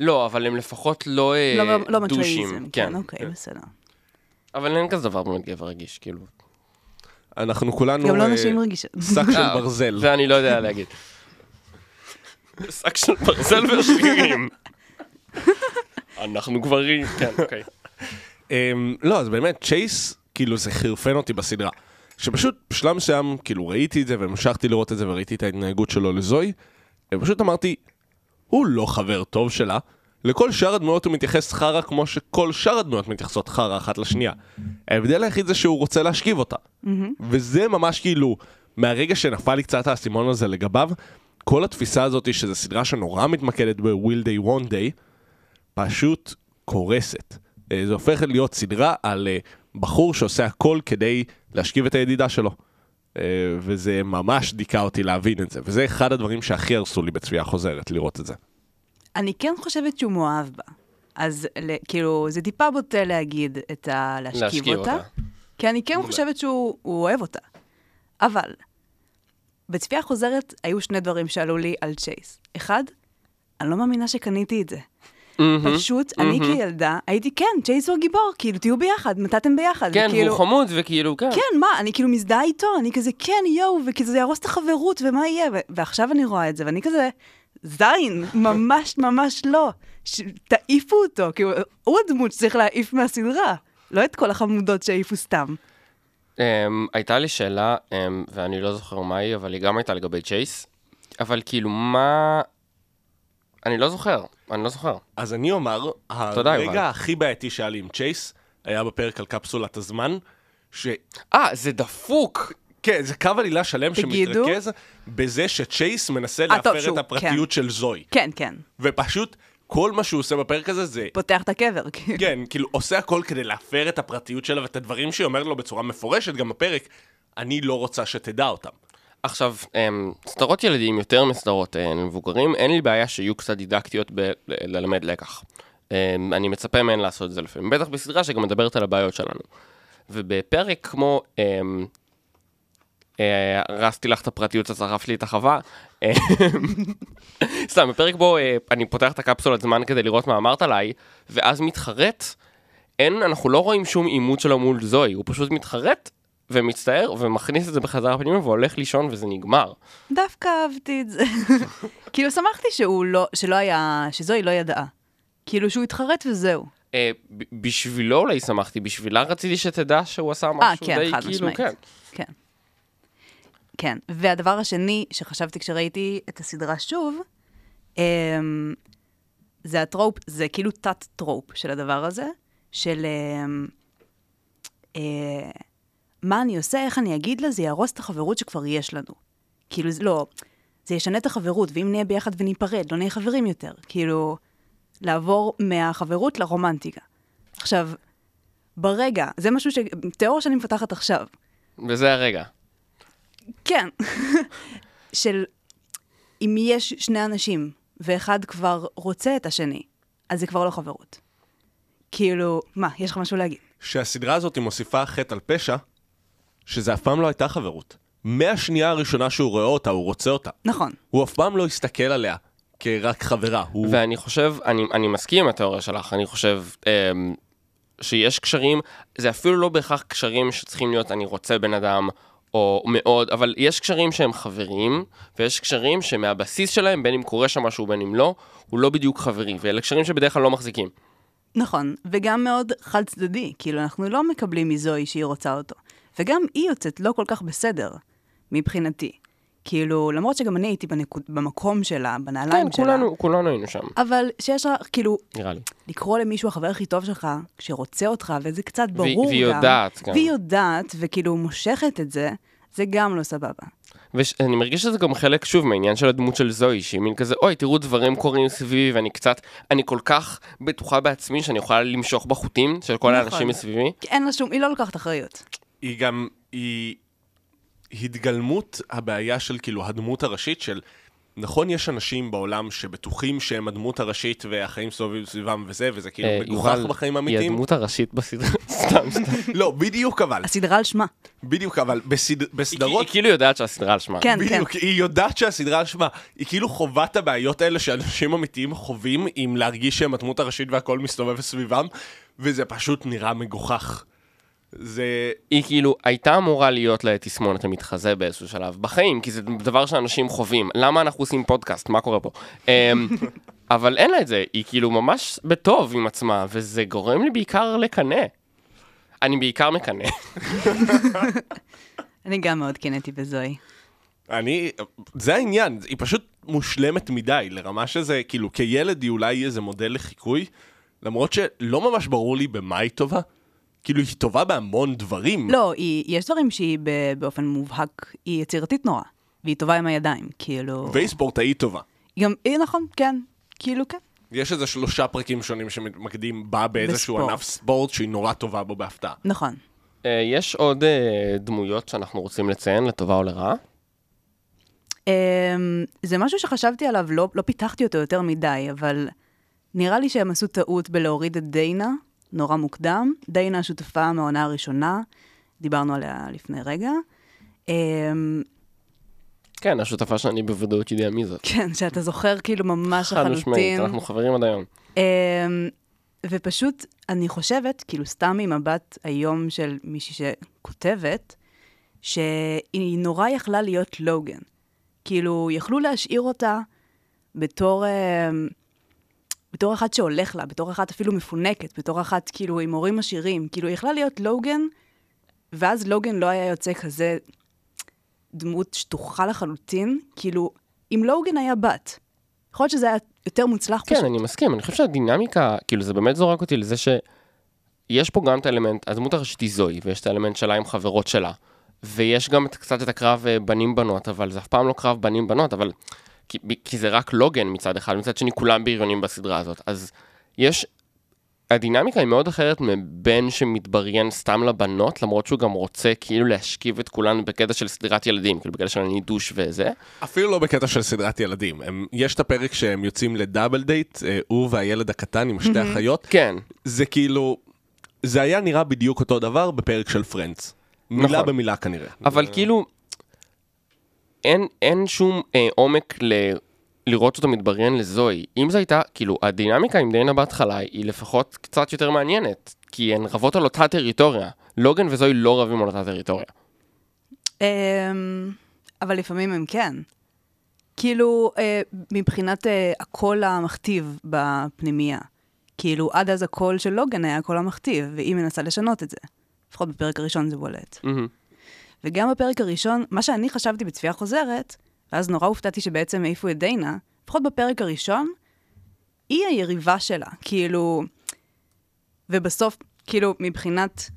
לא, אבל הם לפחות לא אה, לא- לא דושים. מצ'ואיזם. כן, אוקיי, בסדר. אבל אין כזה דבר באמת גבר רגיש, כאילו. אנחנו כולנו... גם לא אה, נשים רגישות. שק של אה, ברזל. זה אני לא יודע להגיד. שק של ברזל ושרירים. אנחנו גברים, כן, אוקיי. אמ, לא, אז באמת, צ'ייס, כאילו, זה חירפן אותי בסדרה. שפשוט בשלב מסוים, כאילו, ראיתי את זה והמשכתי לראות את זה וראיתי את ההתנהגות שלו לזוהי, ופשוט אמרתי, הוא לא חבר טוב שלה. לכל שאר הדמויות הוא מתייחס חרא כמו שכל שאר הדמויות מתייחסות חרא אחת לשנייה. ההבדל היחיד זה שהוא רוצה להשכיב אותה. וזה ממש כאילו, מהרגע שנפל לי קצת האסימון הזה לגביו, כל התפיסה הזאת שזו סדרה שנורא מתמקדת ב-will they one day, פשוט קורסת. אה, זה הופך להיות סדרה על אה, בחור שעושה הכל כדי להשכיב את הידידה שלו. אה, וזה ממש דיכא אותי להבין את זה, וזה אחד הדברים שהכי הרסו לי בצפייה חוזרת, לראות את זה. אני כן חושבת שהוא מאוהב בה. אז כאילו, זה טיפה בוטה להגיד את ה... להשכיב אותה. אותה. כי אני כן חושבת שהוא הוא אוהב אותה. אבל, בצפייה חוזרת היו שני דברים שעלו לי על צ'ייס. אחד, אני לא מאמינה שקניתי את זה. פשוט, אני כילדה הייתי, כן, צ'ייס הוא הגיבור, כאילו, תהיו ביחד, נתתם ביחד. כן, וכאילו, והוא חמוד, וכאילו, כן. כן, מה, אני כאילו מזדהה איתו, אני כזה, כן, יואו, וכזה זה יהרוס את החברות, ומה יהיה? ו- ועכשיו אני רואה את זה, ואני כזה, זין, ממש ממש לא. ש- תעיפו אותו, כאילו, הוא הדמות שצריך להעיף מהסדרה, לא את כל החמודות שהעיפו סתם. Um, הייתה לי שאלה, um, ואני לא זוכר מה היא, אבל היא גם הייתה לגבי צ'ייס. אבל כאילו, מה... אני לא זוכר, אני לא זוכר. אז אני אומר. הרגע הכי בעייתי שהיה לי עם צ'ייס, היה בפרק על קפסולת הזמן, ש... אה, זה דפוק! כן, זה קו עלילה שלם תגידו. שמתרכז בזה שצ'ייס מנסה אה, להפר את הפרטיות של זוהי. כן, כן, ופשוט, כל מה שהוא עושה בפרק הזה זה פותח את הקבר, כאילו. כן, כאילו, עושה הכל כדי להפר את הפרטיות שלה ואת הדברים שהיא אומרת לו בצורה מפורשת, גם בפרק, אני לא רוצה שתדע אותם. עכשיו, um, סדרות ילדים יותר מסדרות uh, מבוגרים, אין לי בעיה שיהיו קצת דידקטיות ללמד לקח. Um, אני מצפה מהן לעשות את זה לפעמים, בטח בסדרה שגם מדברת על הבעיות שלנו. ובפרק כמו... Um, אה, הרסתי לך את הפרטיות, אז שרף לי את החווה. אה, סתם, בפרק בו אה, אני פותח את הקפסולת זמן כדי לראות מה אמרת עליי, ואז מתחרט, אין, אנחנו לא רואים שום עימות שלו מול זוהי, הוא פשוט מתחרט ומצטער ומכניס את זה בחזרה פנימה והולך לישון וזה נגמר. דווקא אהבתי את זה. כאילו, שמחתי שהוא לא, שלא היה, שזוהי לא ידעה. כאילו, שהוא התחרט וזהו. אה, בשבילו אולי שמחתי, בשבילה רציתי שתדע שהוא עשה אה, משהו כן, די כאילו, משמעית. כן. כן. כן, והדבר השני שחשבתי כשראיתי את הסדרה שוב, אמ, זה הטרופ, זה כאילו תת-טרופ של הדבר הזה, של אמ, אה, מה אני עושה, איך אני אגיד לה, זה יהרוס את החברות שכבר יש לנו. כאילו, זה לא, זה ישנה את החברות, ואם נהיה ביחד וניפרד, לא נהיה חברים יותר. כאילו, לעבור מהחברות לרומנטיקה. עכשיו, ברגע, זה משהו ש... תיאוריה שאני מפתחת עכשיו. וזה הרגע. כן. של אם יש שני אנשים, ואחד כבר רוצה את השני, אז זה כבר לא חברות. כאילו, מה, יש לך משהו להגיד? שהסדרה הזאת היא מוסיפה חטא על פשע, שזה אף פעם לא הייתה חברות. מהשנייה הראשונה שהוא רואה אותה, הוא רוצה אותה. נכון. הוא אף פעם לא הסתכל עליה כרק חברה. הוא... ואני חושב, אני, אני מסכים עם התיאוריה שלך, אני חושב אמ, שיש קשרים, זה אפילו לא בהכרח קשרים שצריכים להיות אני רוצה בן אדם, או מאוד, אבל יש קשרים שהם חברים, ויש קשרים שמהבסיס שלהם, בין אם קורה שם משהו בין אם לא, הוא לא בדיוק חברי, ואלה קשרים שבדרך כלל לא מחזיקים. נכון, וגם מאוד חד צדדי, כאילו אנחנו לא מקבלים מזוהי שהיא רוצה אותו. וגם היא יוצאת לא כל כך בסדר, מבחינתי. כאילו, למרות שגם אני הייתי בנקוד, במקום שלה, בנעליים כן, שלה. כולנו, כולנו היינו שם, אבל שיש לך, כאילו, נראה לי. לקרוא למישהו החבר הכי טוב שלך, שרוצה אותך, וזה קצת והיא- ברור והיא גם. יודעת גם. והיא יודעת, וכאילו מושכת את זה, זה גם לא סבבה. ואני מרגיש שזה גם חלק, שוב, מהעניין של הדמות של זוהי, שהיא מין כזה, אוי, תראו דברים קורים סביבי, ואני קצת, אני כל כך בטוחה בעצמי שאני יכולה למשוך בחוטים של כל נכון. האנשים מסביבי. כי אין לה שום, היא לא לוקחת אחריות. היא גם, היא התגלמות הבעיה של כאילו הדמות הראשית של, נכון יש אנשים בעולם שבטוחים שהם הדמות הראשית והחיים סובבים סביבם וזה, וזה כאילו אה, מגוחך יובל, בחיים היא האמיתיים. הדמות הראשית בסדרה, סתם, סתם. לא, בדיוק אבל, הסדרה על שמה. בדיוק אבל, בסד... היא בסדרות... היא כאילו יודעת שהסדרה על שמה. כן, כן. בדיוק, היא יודעת שהסדרה על שמה, היא כאילו חווה את הבעיות האלה שאנשים אמיתיים חווים עם להרגיש שהם הדמות הראשית והכל מסתובב סביבם, וזה פשוט נראה מגוחך. זה... היא כאילו הייתה אמורה להיות לה תסמונת המתחזה באיזשהו שלב בחיים, כי זה דבר שאנשים חווים. למה אנחנו עושים פודקאסט? מה קורה פה? אמ, אבל אין לה את זה, היא כאילו ממש בטוב עם עצמה, וזה גורם לי בעיקר לקנא. אני בעיקר מקנא. אני גם מאוד קינאתי בזוהי. אני, זה העניין, היא פשוט מושלמת מדי, לרמה שזה, כאילו, כילד היא אולי איזה מודל לחיקוי, למרות שלא ממש ברור לי במה היא טובה. כאילו, היא טובה בהמון דברים. לא, היא, יש דברים שהיא ב- באופן מובהק, היא יצירתית נורא. והיא טובה עם הידיים, כאילו... והיא ספורטאית טובה. גם, היא נכון, כן. כאילו, כן. יש איזה שלושה פרקים שונים שמתמקדים בה באיזשהו בספורט. ענף ספורט שהיא נורא טובה בו בהפתעה. נכון. אה, יש עוד אה, דמויות שאנחנו רוצים לציין, לטובה או לרעה? Um, זה משהו שחשבתי עליו, לא, לא פיתחתי אותו יותר מדי, אבל נראה לי שהם עשו טעות בלהוריד את דיינה, נורא מוקדם. דיינה השותפה מהעונה הראשונה, דיברנו עליה לפני רגע. Um, כן, השותפה שאני בוודאות יודע מי זאת. כן, שאתה זוכר כאילו ממש חד משמעית, לחלוטין. אנחנו חברים עד היום. Um, ופשוט, אני חושבת, כאילו סתם ממבט היום של מישהי שכותבת, שהיא נורא יכלה להיות לוגן. כאילו, יכלו להשאיר אותה בתור, um, בתור אחת שהולך לה, בתור אחת אפילו מפונקת, בתור אחת כאילו עם הורים עשירים. כאילו, היא יכלה להיות לוגן, ואז לוגן לא היה יוצא כזה דמות שטוחה לחלוטין. כאילו, אם לוגן היה בת, יכול להיות שזה היה יותר מוצלח פשוט. כן, אני מסכים, אני חושב שהדינמיקה, כאילו זה באמת זורק אותי לזה שיש פה גם את האלמנט, הדמות הראשית היא זוהי, ויש את האלמנט שלה עם חברות שלה, ויש גם את, קצת את הקרב אה, בנים-בנות, אבל זה אף פעם לא קרב בנים-בנות, אבל... כי, כי זה רק לוגן מצד אחד, מצד שני כולם בריונים בסדרה הזאת, אז יש... הדינמיקה היא מאוד אחרת מבן שמתבריין סתם לבנות, למרות שהוא גם רוצה כאילו להשכיב את כולן בקטע של סדרת ילדים, כאילו בקטע של הנידוש וזה. אפילו לא בקטע של סדרת ילדים. הם, יש את הפרק שהם יוצאים לדאבל דייט, אה, הוא והילד הקטן עם שתי אחיות. כן, זה כאילו, זה היה נראה בדיוק אותו דבר בפרק של פרנדס. מילה נכון. במילה כנראה. אבל כאילו, אין, אין שום אה, עומק ל... לראות אותו מתבריין לזוהי. אם זו הייתה, כאילו, הדינמיקה עם דיינה בהתחלה היא לפחות קצת יותר מעניינת, כי הן רבות על אותה טריטוריה. לוגן וזוהי לא רבים על אותה טריטוריה. אמ, אבל לפעמים הם כן. כאילו, אה, מבחינת אה, הקול המכתיב בפנימייה. כאילו, עד אז הקול של לוגן היה הקול המכתיב, והיא מנסה לשנות את זה. לפחות בפרק הראשון זה בולט. מהמם. וגם בפרק הראשון, מה שאני חשבתי בצפייה חוזרת, ואז נורא הופתעתי שבעצם העיפו את דיינה, לפחות בפרק הראשון, היא היריבה שלה, כאילו... ובסוף, כאילו, מבחינת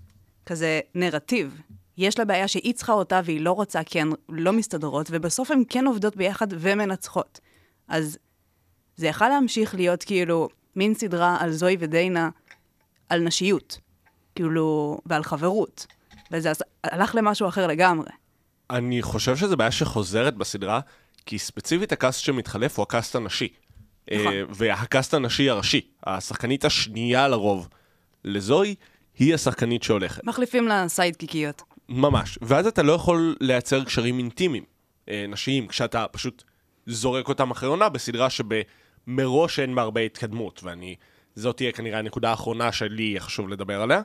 כזה נרטיב, יש לה בעיה שהיא צריכה אותה והיא לא רוצה כי הן לא מסתדרות, ובסוף הן כן עובדות ביחד ומנצחות. אז זה יכל להמשיך להיות כאילו מין סדרה על זוהי ודיינה, על נשיות, כאילו, ועל חברות. וזה עש- הלך למשהו אחר לגמרי. אני חושב שזו בעיה שחוזרת בסדרה, כי ספציפית הקאסט שמתחלף הוא הקאסט הנשי. נכון. אה, והקאסט הנשי הראשי, השחקנית השנייה לרוב לזוהי, היא השחקנית שהולכת. מחליפים לה סיידקיקיות. ממש. ואז אתה לא יכול לייצר קשרים אינטימיים, אה, נשיים, כשאתה פשוט זורק אותם אחרי עונה בסדרה שמראש אין בה הרבה התקדמות, ואני... זאת תהיה כנראה הנקודה האחרונה שלי יהיה חשוב לדבר עליה.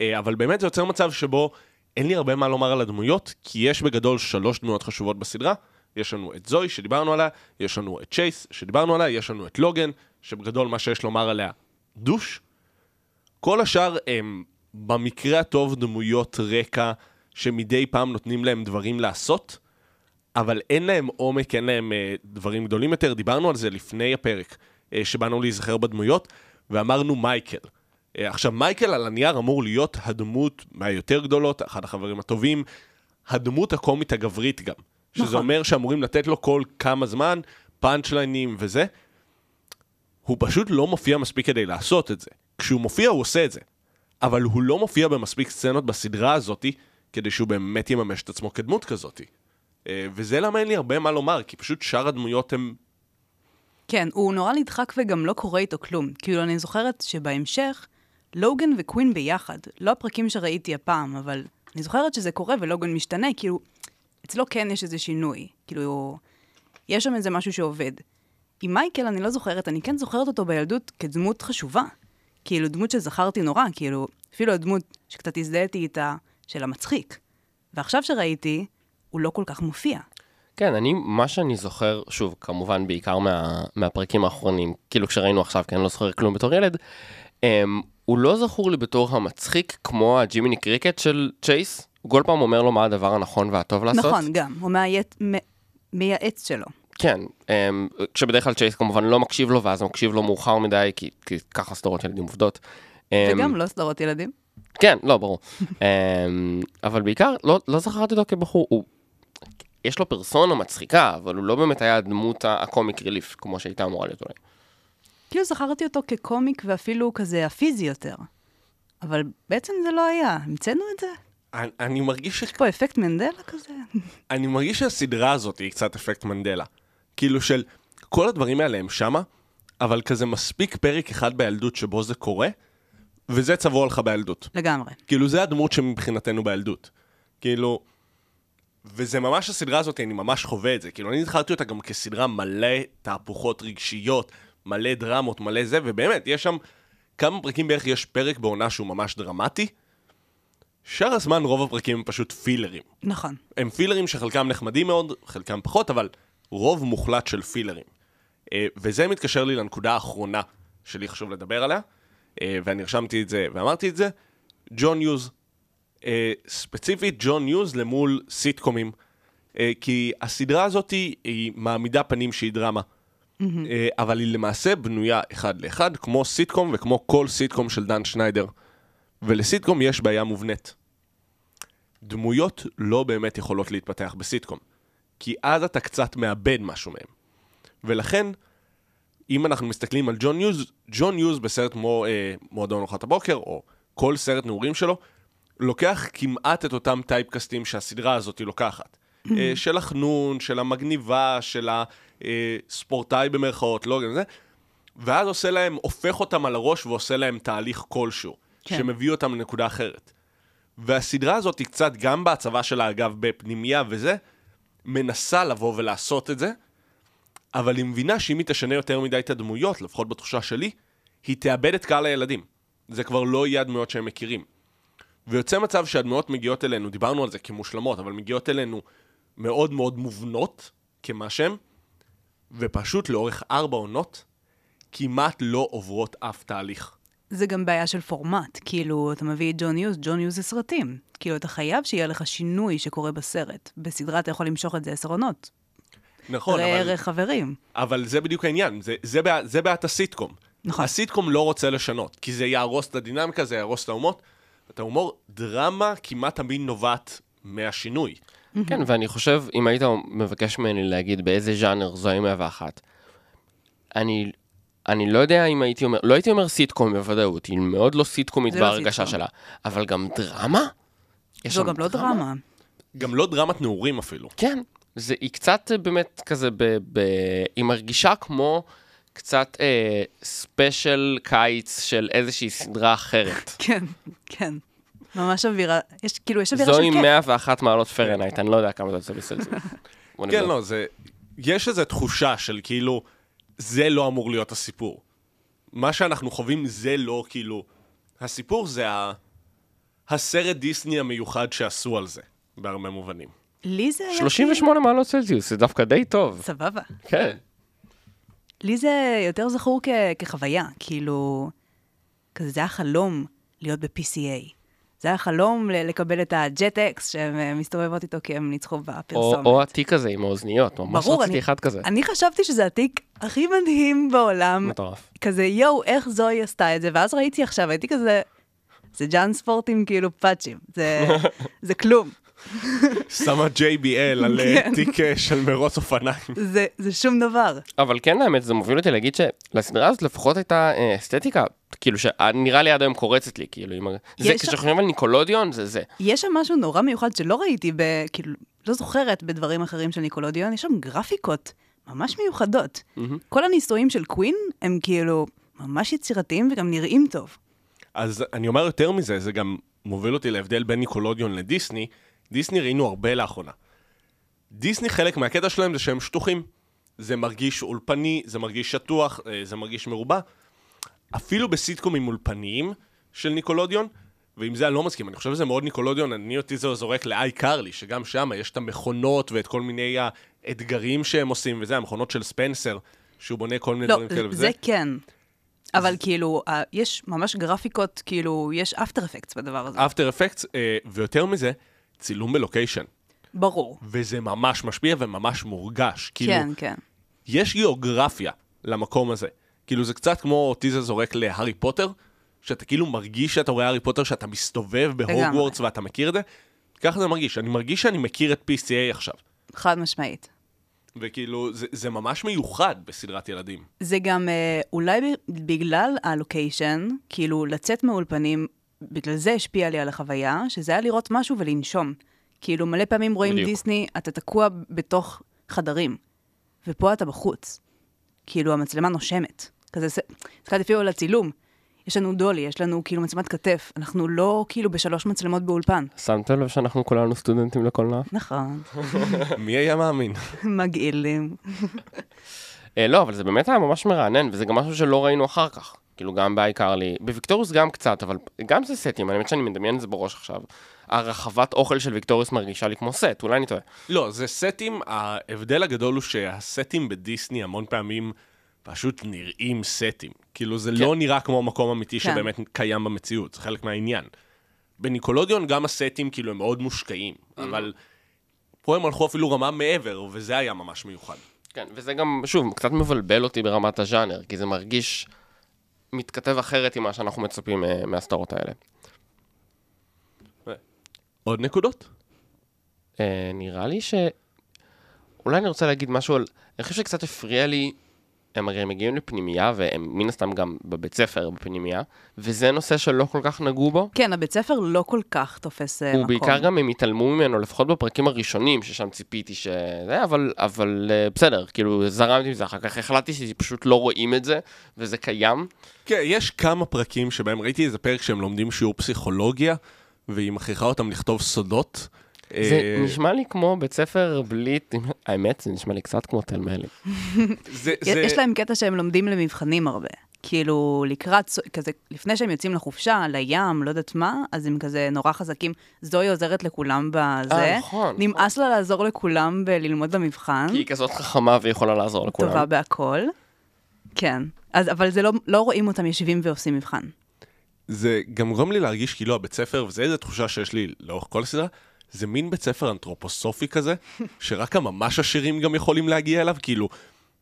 אה, אבל באמת זה יוצר מצב שבו אין לי הרבה מה לומר על הדמויות, כי יש בגדול שלוש דמויות חשובות בסדרה. יש לנו את זוהי שדיברנו עליה, יש לנו את צ'ייס שדיברנו עליה, יש לנו את לוגן, שבגדול מה שיש לומר עליה דוש. כל השאר הם במקרה הטוב דמויות רקע שמדי פעם נותנים להם דברים לעשות, אבל אין להם עומק, אין להם אה, דברים גדולים יותר. דיברנו על זה לפני הפרק, אה, שבאנו להיזכר בדמויות, ואמרנו מייקל. אה, עכשיו, מייקל על הנייר אמור להיות הדמות מהיותר גדולות, אחד החברים הטובים, הדמות הקומית הגברית גם. שזה נכון. אומר שאמורים לתת לו כל כמה זמן פאנצ'ליינים וזה. הוא פשוט לא מופיע מספיק כדי לעשות את זה. כשהוא מופיע הוא עושה את זה. אבל הוא לא מופיע במספיק סצנות בסדרה הזאתי, כדי שהוא באמת יממש את עצמו כדמות כזאתי. אה, וזה למה אין לי הרבה מה לומר, כי פשוט שאר הדמויות הם... כן, הוא נורא נדחק וגם לא קורה איתו כלום. כאילו, אני זוכרת שבהמשך, לוגן וקווין ביחד, לא הפרקים שראיתי הפעם, אבל אני זוכרת שזה קורה ולוגן משתנה, כאילו, אצלו כן יש איזה שינוי. כאילו, יש שם איזה משהו שעובד. עם מייקל אני לא זוכרת, אני כן זוכרת אותו בילדות כדמות חשובה. כאילו, דמות שזכרתי נורא, כאילו, אפילו הדמות שקצת הזדהיתי איתה, של המצחיק. ועכשיו שראיתי, הוא לא כל כך מופיע. כן, אני, מה שאני זוכר, שוב, כמובן בעיקר מה, מהפרקים האחרונים, כאילו כשראינו עכשיו, כי אני לא זוכר כלום בתור ילד, um, הוא לא זכור לי בתור המצחיק כמו הג'ימיני קריקט של צ'ייס. הוא כל פעם אומר לו מה הדבר הנכון והטוב לעשות. נכון, גם. הוא מייעץ, מ- מייעץ שלו. כן, um, כשבדרך כלל צ'ייס כמובן לא מקשיב לו, ואז הוא מקשיב לו מאוחר מדי, כי, כי ככה סדרות ילדים עובדות. Um, וגם לא סדרות ילדים. כן, לא, ברור. um, אבל בעיקר, לא, לא זכרתי אותו כבחור, הוא... יש לו פרסונה מצחיקה, אבל הוא לא באמת היה הדמות הקומיק ריליף, כמו שהייתה אמורה להיות אולי. כאילו זכרתי אותו כקומיק ואפילו כזה הפיזי יותר. אבל בעצם זה לא היה. המצאנו את זה? אני, אני מרגיש ש... יש פה אפקט מנדלה כזה? אני מרגיש שהסדרה הזאת היא קצת אפקט מנדלה. כאילו של כל הדברים האלה הם שמה, אבל כזה מספיק פרק אחד בילדות שבו זה קורה, וזה צבוע לך בילדות. לגמרי. כאילו, זה הדמות שמבחינתנו בילדות. כאילו... וזה ממש הסדרה הזאת, אני ממש חווה את זה. כאילו, אני זכרתי אותה גם כסדרה מלא תהפוכות רגשיות, מלא דרמות, מלא זה, ובאמת, יש שם כמה פרקים בערך, יש פרק בעונה שהוא ממש דרמטי. שאר הזמן רוב הפרקים הם פשוט פילרים. נכון. הם פילרים שחלקם נחמדים מאוד, חלקם פחות, אבל רוב מוחלט של פילרים. אה, וזה מתקשר לי לנקודה האחרונה שלי חשוב לדבר עליה, אה, ואני רשמתי את זה ואמרתי את זה, ג'ון יוז. אה, ספציפית ג'ון יוז למול סיטקומים, כי הסדרה הזאת היא מעמידה פנים שהיא דרמה. אה, אבל היא למעשה בנויה אחד לאחד, כמו סיטקום וכמו כל סיטקום של דן שניידר. ולסיטקום יש בעיה מובנית. דמויות לא באמת יכולות להתפתח בסיטקום, כי אז אתה קצת מאבד משהו מהם. ולכן, אם אנחנו מסתכלים על ג'ון יוז, ג'ון יוז בסרט כמו אה, מועדון ארוחת הבוקר, או כל סרט נעורים שלו, לוקח כמעט את אותם טייפקסטים שהסדרה הזאת לוקחת. אה, של החנון, של המגניבה, של הספורטאי במרכאות, לא גם זה, ואז עושה להם, הופך אותם על הראש ועושה להם תהליך כלשהו, כן. שמביא אותם לנקודה אחרת. והסדרה הזאת היא קצת, גם בהצבה שלה, אגב, בפנימייה וזה, מנסה לבוא ולעשות את זה, אבל היא מבינה שאם היא תשנה יותר מדי את הדמויות, לפחות בתחושה שלי, היא תאבד את קהל הילדים. זה כבר לא יהיה הדמויות שהם מכירים. ויוצא מצב שהדמויות מגיעות אלינו, דיברנו על זה כמושלמות, אבל מגיעות אלינו מאוד מאוד מובנות, כמה שהן, ופשוט לאורך ארבע עונות, כמעט לא עוברות אף תהליך. זה גם בעיה של פורמט. כאילו, אתה מביא את ג'ון יוז, ג'ון יוז זה סרטים. כאילו, אתה חייב שיהיה לך שינוי שקורה בסרט. בסדרה אתה יכול למשוך את זה עשר עונות. נכון, ראה אבל, ערך חברים. אבל זה בדיוק העניין, זה, זה, בעיה- זה בעיית הסיטקום. נכון. הסיטקום לא רוצה לשנות, כי זה יהרוס את הדינמיקה, זה יהרוס את ההומור. את ההומור, דרמה כמעט תמיד נובעת מהשינוי. כן, ואני חושב, אם היית מבקש ממני להגיד באיזה ז'אנר זוהי 101, אני, אני לא יודע אם הייתי אומר, לא הייתי אומר סיטקום בוודאות, היא מאוד לא סיטקומית זה לא בהרגשה סיטקום. שלה, אבל גם דרמה? יש זו גם לא דרמה. גם לא דרמת נעורים אפילו. כן, זה, היא קצת אה, באמת כזה, ב, ב, היא מרגישה כמו קצת אה, special קיץ של איזושהי סדרה אחרת. כן, כן. ממש אווירה, יש כאילו, יש אווירה של זואי כיף. 101 מעלות פרנהייט, אני לא יודע כמה זה יוצא בצלזיוס. בוא כן. לא, זה... יש איזו תחושה של כאילו, זה לא אמור להיות הסיפור. מה שאנחנו חווים זה לא כאילו... הסיפור זה ה... הסרט דיסני המיוחד שעשו על זה, בהרבה מובנים. לי זה היה... 38 מעלות צלזיוס, זה דווקא די טוב. סבבה. כן. לי זה יותר זכור כ- כחוויה, כאילו, כזה זה היה חלום להיות ב-PCA. זה היה חלום לקבל את הג'ט אקס שהן אה, מסתובבות איתו כי הם ניצחו או, בפרסומת. או התיק הזה עם האוזניות, ממש ברור, רציתי אני- אחד כזה. אני חשבתי שזה התיק הכי מדהים בעולם. מטורף. כזה, יואו, איך זוהי עשתה את זה? ואז ראיתי עכשיו, הייתי כזה, זה ג'אן ספורט עם כאילו פאצ'ים. זה, זה כלום. כן. שמה JBL על אה, תיק אה, של מרוץ אופניים. זה, זה שום דבר. אבל כן, האמת, זה מוביל אותי להגיד שלסדרה הזאת לפחות הייתה אה, אסתטיקה, כאילו שנראה לי עד היום קורצת לי, כאילו, עם... ה- זה יש- כשחושבים על ניקולודיון, זה זה. יש שם משהו נורא מיוחד שלא ראיתי, ב, כאילו, לא זוכרת בדברים אחרים של ניקולודיון, יש שם גרפיקות ממש מיוחדות. כל הניסויים של קווין הם כאילו ממש יצירתיים וגם נראים טוב. אז אני אומר יותר מזה, זה גם מוביל אותי להבדל בין ניקולודיון לדיסני. דיסני ראינו הרבה לאחרונה. דיסני חלק מהקטע שלהם זה שהם שטוחים. זה מרגיש אולפני, זה מרגיש שטוח, אה, זה מרגיש מרובע. אפילו בסיטקומים אולפניים של ניקולודיון, ועם זה אני לא מסכים, אני חושב שזה מאוד ניקולודיון, אני אותי זה זורק לאי קרלי, שגם שם יש את המכונות ואת כל מיני האתגרים שהם עושים, וזה, המכונות של ספנסר, שהוא בונה כל מיני לא, דברים כאלה וזה. זה כן. אבל כאילו, יש ממש גרפיקות, כאילו, יש אפטר אפקטס בדבר הזה. אפטר אפקטס, ויותר מזה, צילום בלוקיישן. ברור. וזה ממש משפיע וממש מורגש. כאילו, כן, כן. יש גיאוגרפיה למקום הזה. כאילו, זה קצת כמו זה זורק להארי פוטר, שאתה כאילו מרגיש שאתה רואה הארי פוטר, שאתה מסתובב בהוגוורטס ואתה מכיר את זה. ככה זה מרגיש. אני מרגיש שאני מכיר את PCA עכשיו. חד משמעית. וכאילו, זה, זה ממש מיוחד בסדרת ילדים. זה גם אה, אולי בגלל הלוקיישן, כאילו לצאת מהאולפנים, בגלל זה השפיע לי על החוויה, שזה היה לראות משהו ולנשום. כאילו מלא פעמים רואים בדיוק. דיסני, אתה תקוע בתוך חדרים, ופה אתה בחוץ. כאילו המצלמה נושמת. כזה, זה- הסתכלתי אפילו על הצילום. יש לנו dolly, יש לנו כאילו מצלמת כתף, אנחנו לא כאילו בשלוש מצלמות באולפן. שמת לב שאנחנו כולנו סטודנטים לקולנוע? נכון, מי היה מאמין? מגעילים. אה, לא, אבל זה באמת היה ממש מרענן, וזה גם משהו שלא ראינו אחר כך. כאילו, גם באייקרלי, בוויקטוריוס גם קצת, אבל גם זה סטים, אני באמת שאני מדמיין את זה בראש עכשיו. הרחבת אוכל של ויקטוריוס מרגישה לי כמו סט, אולי אני טועה. לא, זה סטים, ההבדל הגדול הוא שהסטים בדיסני המון פעמים פשוט נראים סטים. כאילו, זה לא נראה כמו מקום אמיתי כן. שבאמת קיים במציאות, זה חלק מהעניין. בניקולודיון גם הסטים כאילו הם מאוד מושקעים, אבל פה הם הלכו אפילו רמה מעבר, וזה היה ממש מיוחד. כן, וזה גם, שוב, קצת מבלבל אותי ברמת הז'אנר, כי זה מרגיש מתכתב אחרת עם מה שאנחנו מצפים אה, מהסדרות האלה. עוד נקודות? אה, נראה לי ש... אולי אני רוצה להגיד משהו על... אני חושב שקצת הפריע לי, הם הרי מגיעים לפנימייה, והם מן הסתם גם בבית ספר בפנימייה, וזה נושא שלא כל כך נגעו בו. כן, הבית ספר לא כל כך תופס אה, מקום. ובעיקר גם הם התעלמו ממנו, לפחות בפרקים הראשונים, ששם ציפיתי שזה, אבל, אבל אה, בסדר, כאילו זרמתי מזה, אחר כך החלטתי שפשוט לא רואים את זה, וזה קיים. כן, יש כמה פרקים שבהם ראיתי איזה פרק שהם לומדים שיעור פסיכולוגיה, והיא מכריחה אותם לכתוב סודות. זה אה, נשמע לי כמו בית ספר בלי... האמת, זה נשמע לי קצת כמו תל מלי. יש- להם קטע שהם לומדים למבחנים הרבה. כאילו, לקראת, כזה, לפני שהם יוצאים לחופשה, לים, לא יודעת מה, אז הם כזה נורא חזקים. זוהי עוזרת לכולם בזה. אה, נכון. נמאס לה לעזור לכולם בללמוד למבחן. כי היא כזאת חכמה ויכולה לעזור לכולם. טובה בהכל. כן. אז, אבל זה לא, לא רואים אותם יושבים ועושים מבחן. זה גם גורם לי להרגיש כאילו הבית ספר, וזה איזו תחושה שיש לי לאורך כל הסדרה, זה מין בית ספר אנתרופוסופי כזה, שרק הממש עשירים גם יכולים להגיע אליו, כאילו,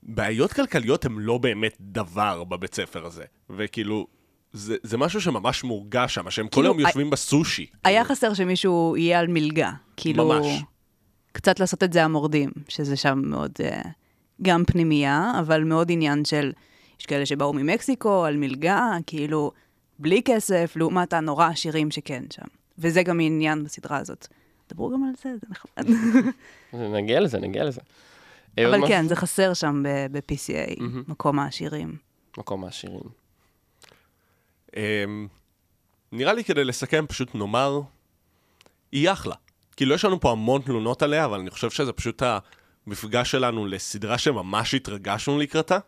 בעיות כלכליות הן לא באמת דבר בבית ספר הזה, וכאילו, זה, זה משהו שממש מורגש שם, שהם כל כאילו, היום I- יושבים בסושי. היה חסר שמישהו יהיה על מלגה. כאילו... ממש. קצת לעשות את זה המורדים, שזה שם מאוד... אה, גם פנימייה, אבל מאוד עניין של... יש כאלה שבאו ממקסיקו על מלגה, כאילו, בלי כסף, לעומת הנורא עשירים שכן שם. וזה גם עניין בסדרה הזאת. דברו גם על זה, זה נחמד. נגיע לזה, נגיע לזה. אה, אבל? כן, זה חסר שם ב-PCA. מקום העשירים. מקום העשירים. אמ, נראה לי כדי לסכם, פשוט נאמר, היא אחלה. כאילו, יש לנו פה המון תלונות עליה, אבל אני חושב שזה פשוט המפגש שלנו לסדרה שממש התרגשנו לקראתה,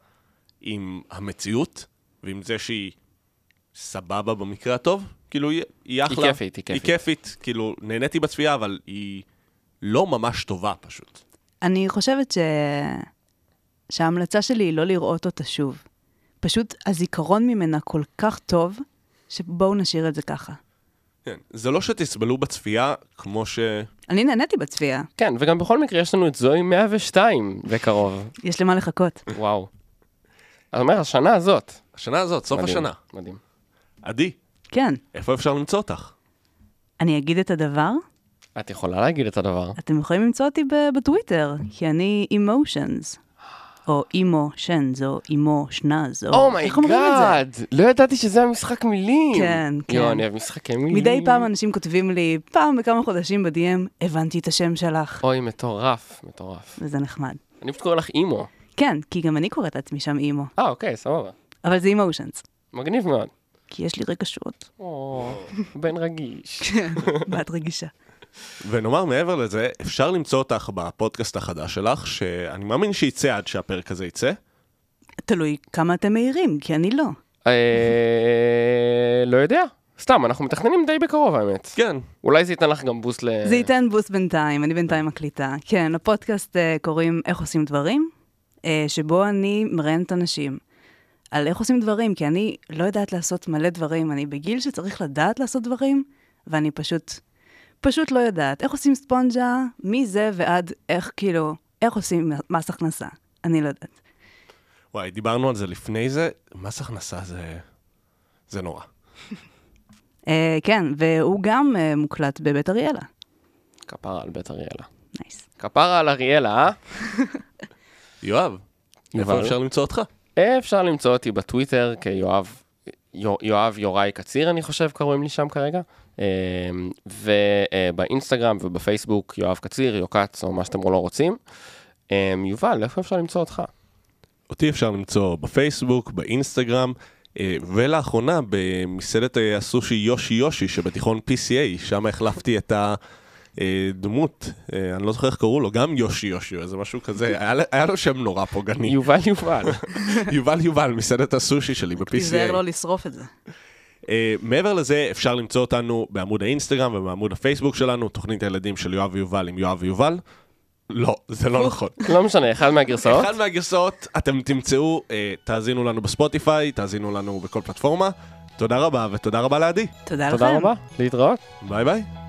עם המציאות, ועם זה שהיא סבבה במקרה הטוב. כאילו, היא, היא אחלה. כיפית, היא כיפית. היא כיפית, כאילו, נהניתי בצפייה, אבל היא לא ממש טובה פשוט. אני חושבת ש... שההמלצה שלי היא לא לראות אותה שוב. פשוט הזיכרון ממנה כל כך טוב, שבואו נשאיר את זה ככה. כן. זה לא שתסבלו בצפייה, כמו ש... אני נהניתי בצפייה, כן, וגם בכל מקרה יש לנו את זואי 102 בקרוב. יש למה לחכות. וואו. אז אומר, השנה הזאת. השנה הזאת, סוף מדהים, השנה. מדהים. כן. איפה אפשר למצוא אותך? אני אגיד את הדבר, את יכולה להגיד את הדבר. אתם יכולים למצוא אותי ב- בטוויטר, כי אני emotions. או אימו שנז, או אימו שנז, או... איך אומרים את זה? oh my god, לא ידעתי שזה המשחק מילים. כן, כן. יואו, אני אוהב משחקי מילים. מדי פעם אנשים כותבים לי, פעם בכמה חודשים ב-DM, הבנתי את השם שלך, אוי, מטורף, מטורף. וזה נחמד. אני פשוט קורא לך אימו. כן, כי גם אני קוראת לעצמי שם אימו, אה, אוקיי, סבבה. אבל זה emotions, מגניב מאוד. כי יש לי רגשות. או, בן רגיש. בת רגישה. ונאמר מעבר לזה, אפשר למצוא אותך בפודקאסט החדש שלך, שאני מאמין שיצא עד שהפרק הזה יצא. תלוי כמה אתם מהירים, כי אני לא. אה, לא יודע. סתם, אנחנו מתכננים די בקרוב האמת. כן, אולי זה ייתן לך גם בוסט ל... זה ייתן בוסט בינתיים, אני בינתיים מקליטה. כן, לפודקאסט אה, קוראים איך עושים דברים, אה, שבו אני מראיינת אנשים על איך עושים דברים, כי אני לא יודעת לעשות מלא דברים, אני בגיל שצריך לדעת לעשות דברים, ואני פשוט, פשוט לא יודעת. איך עושים ספונג'ה, מזה ועד איך, כאילו, איך עושים מס הכנסה. אני לא יודעת. וואי, דיברנו על זה לפני זה, מס הכנסה זה... זה נורא. אה, כן, והוא גם אה, מוקלט בבית אריאלה. כפרה על בית אריאלה. nice. כפרה על אריאלה, אה? יואב, איפה? אפשר למצוא אותך? אפשר למצוא אותי בטוויטר כיואב, יו- יואב יוראי קציר, אני חושב, קוראים לי שם כרגע. אה, ובאינסטגרם ובפייסבוק, יואב קציר, יוקץ, או מה שאתם לא רוצים. אה, יובל, איפה אפשר למצוא אותך? אותי אפשר למצוא בפייסבוק, באינסטגרם, אה, ולאחרונה במסעדת אה, הסושי יושי יושי שבתיכון PCA, שם החלפתי את הדמות, אה, אני לא זוכר איך קראו לו, גם יושי יושי, איזה משהו כזה, היה, לו שם נורא פוגעני. יובל יובל. יובל יובל, מסעדת הסושי שלי תיזהר ב-PCA. לא לשרוף את זה. Uh, מעבר לזה, אפשר למצוא אותנו בעמוד האינסטגרם ובעמוד הפייסבוק שלנו, תוכנית הילדים של יואב ויובל עם יואב ויובל. לא, זה לא נכון. לא משנה, אחד מהגרסאות. אחד מהגרסאות, אתם תמצאו, uh, תאזינו לנו בספוטיפיי, תאזינו לנו בכל פלטפורמה. תודה רבה, ותודה רבה לעדי. תודה לכם. תודה רבה, להתראות. ביי ביי.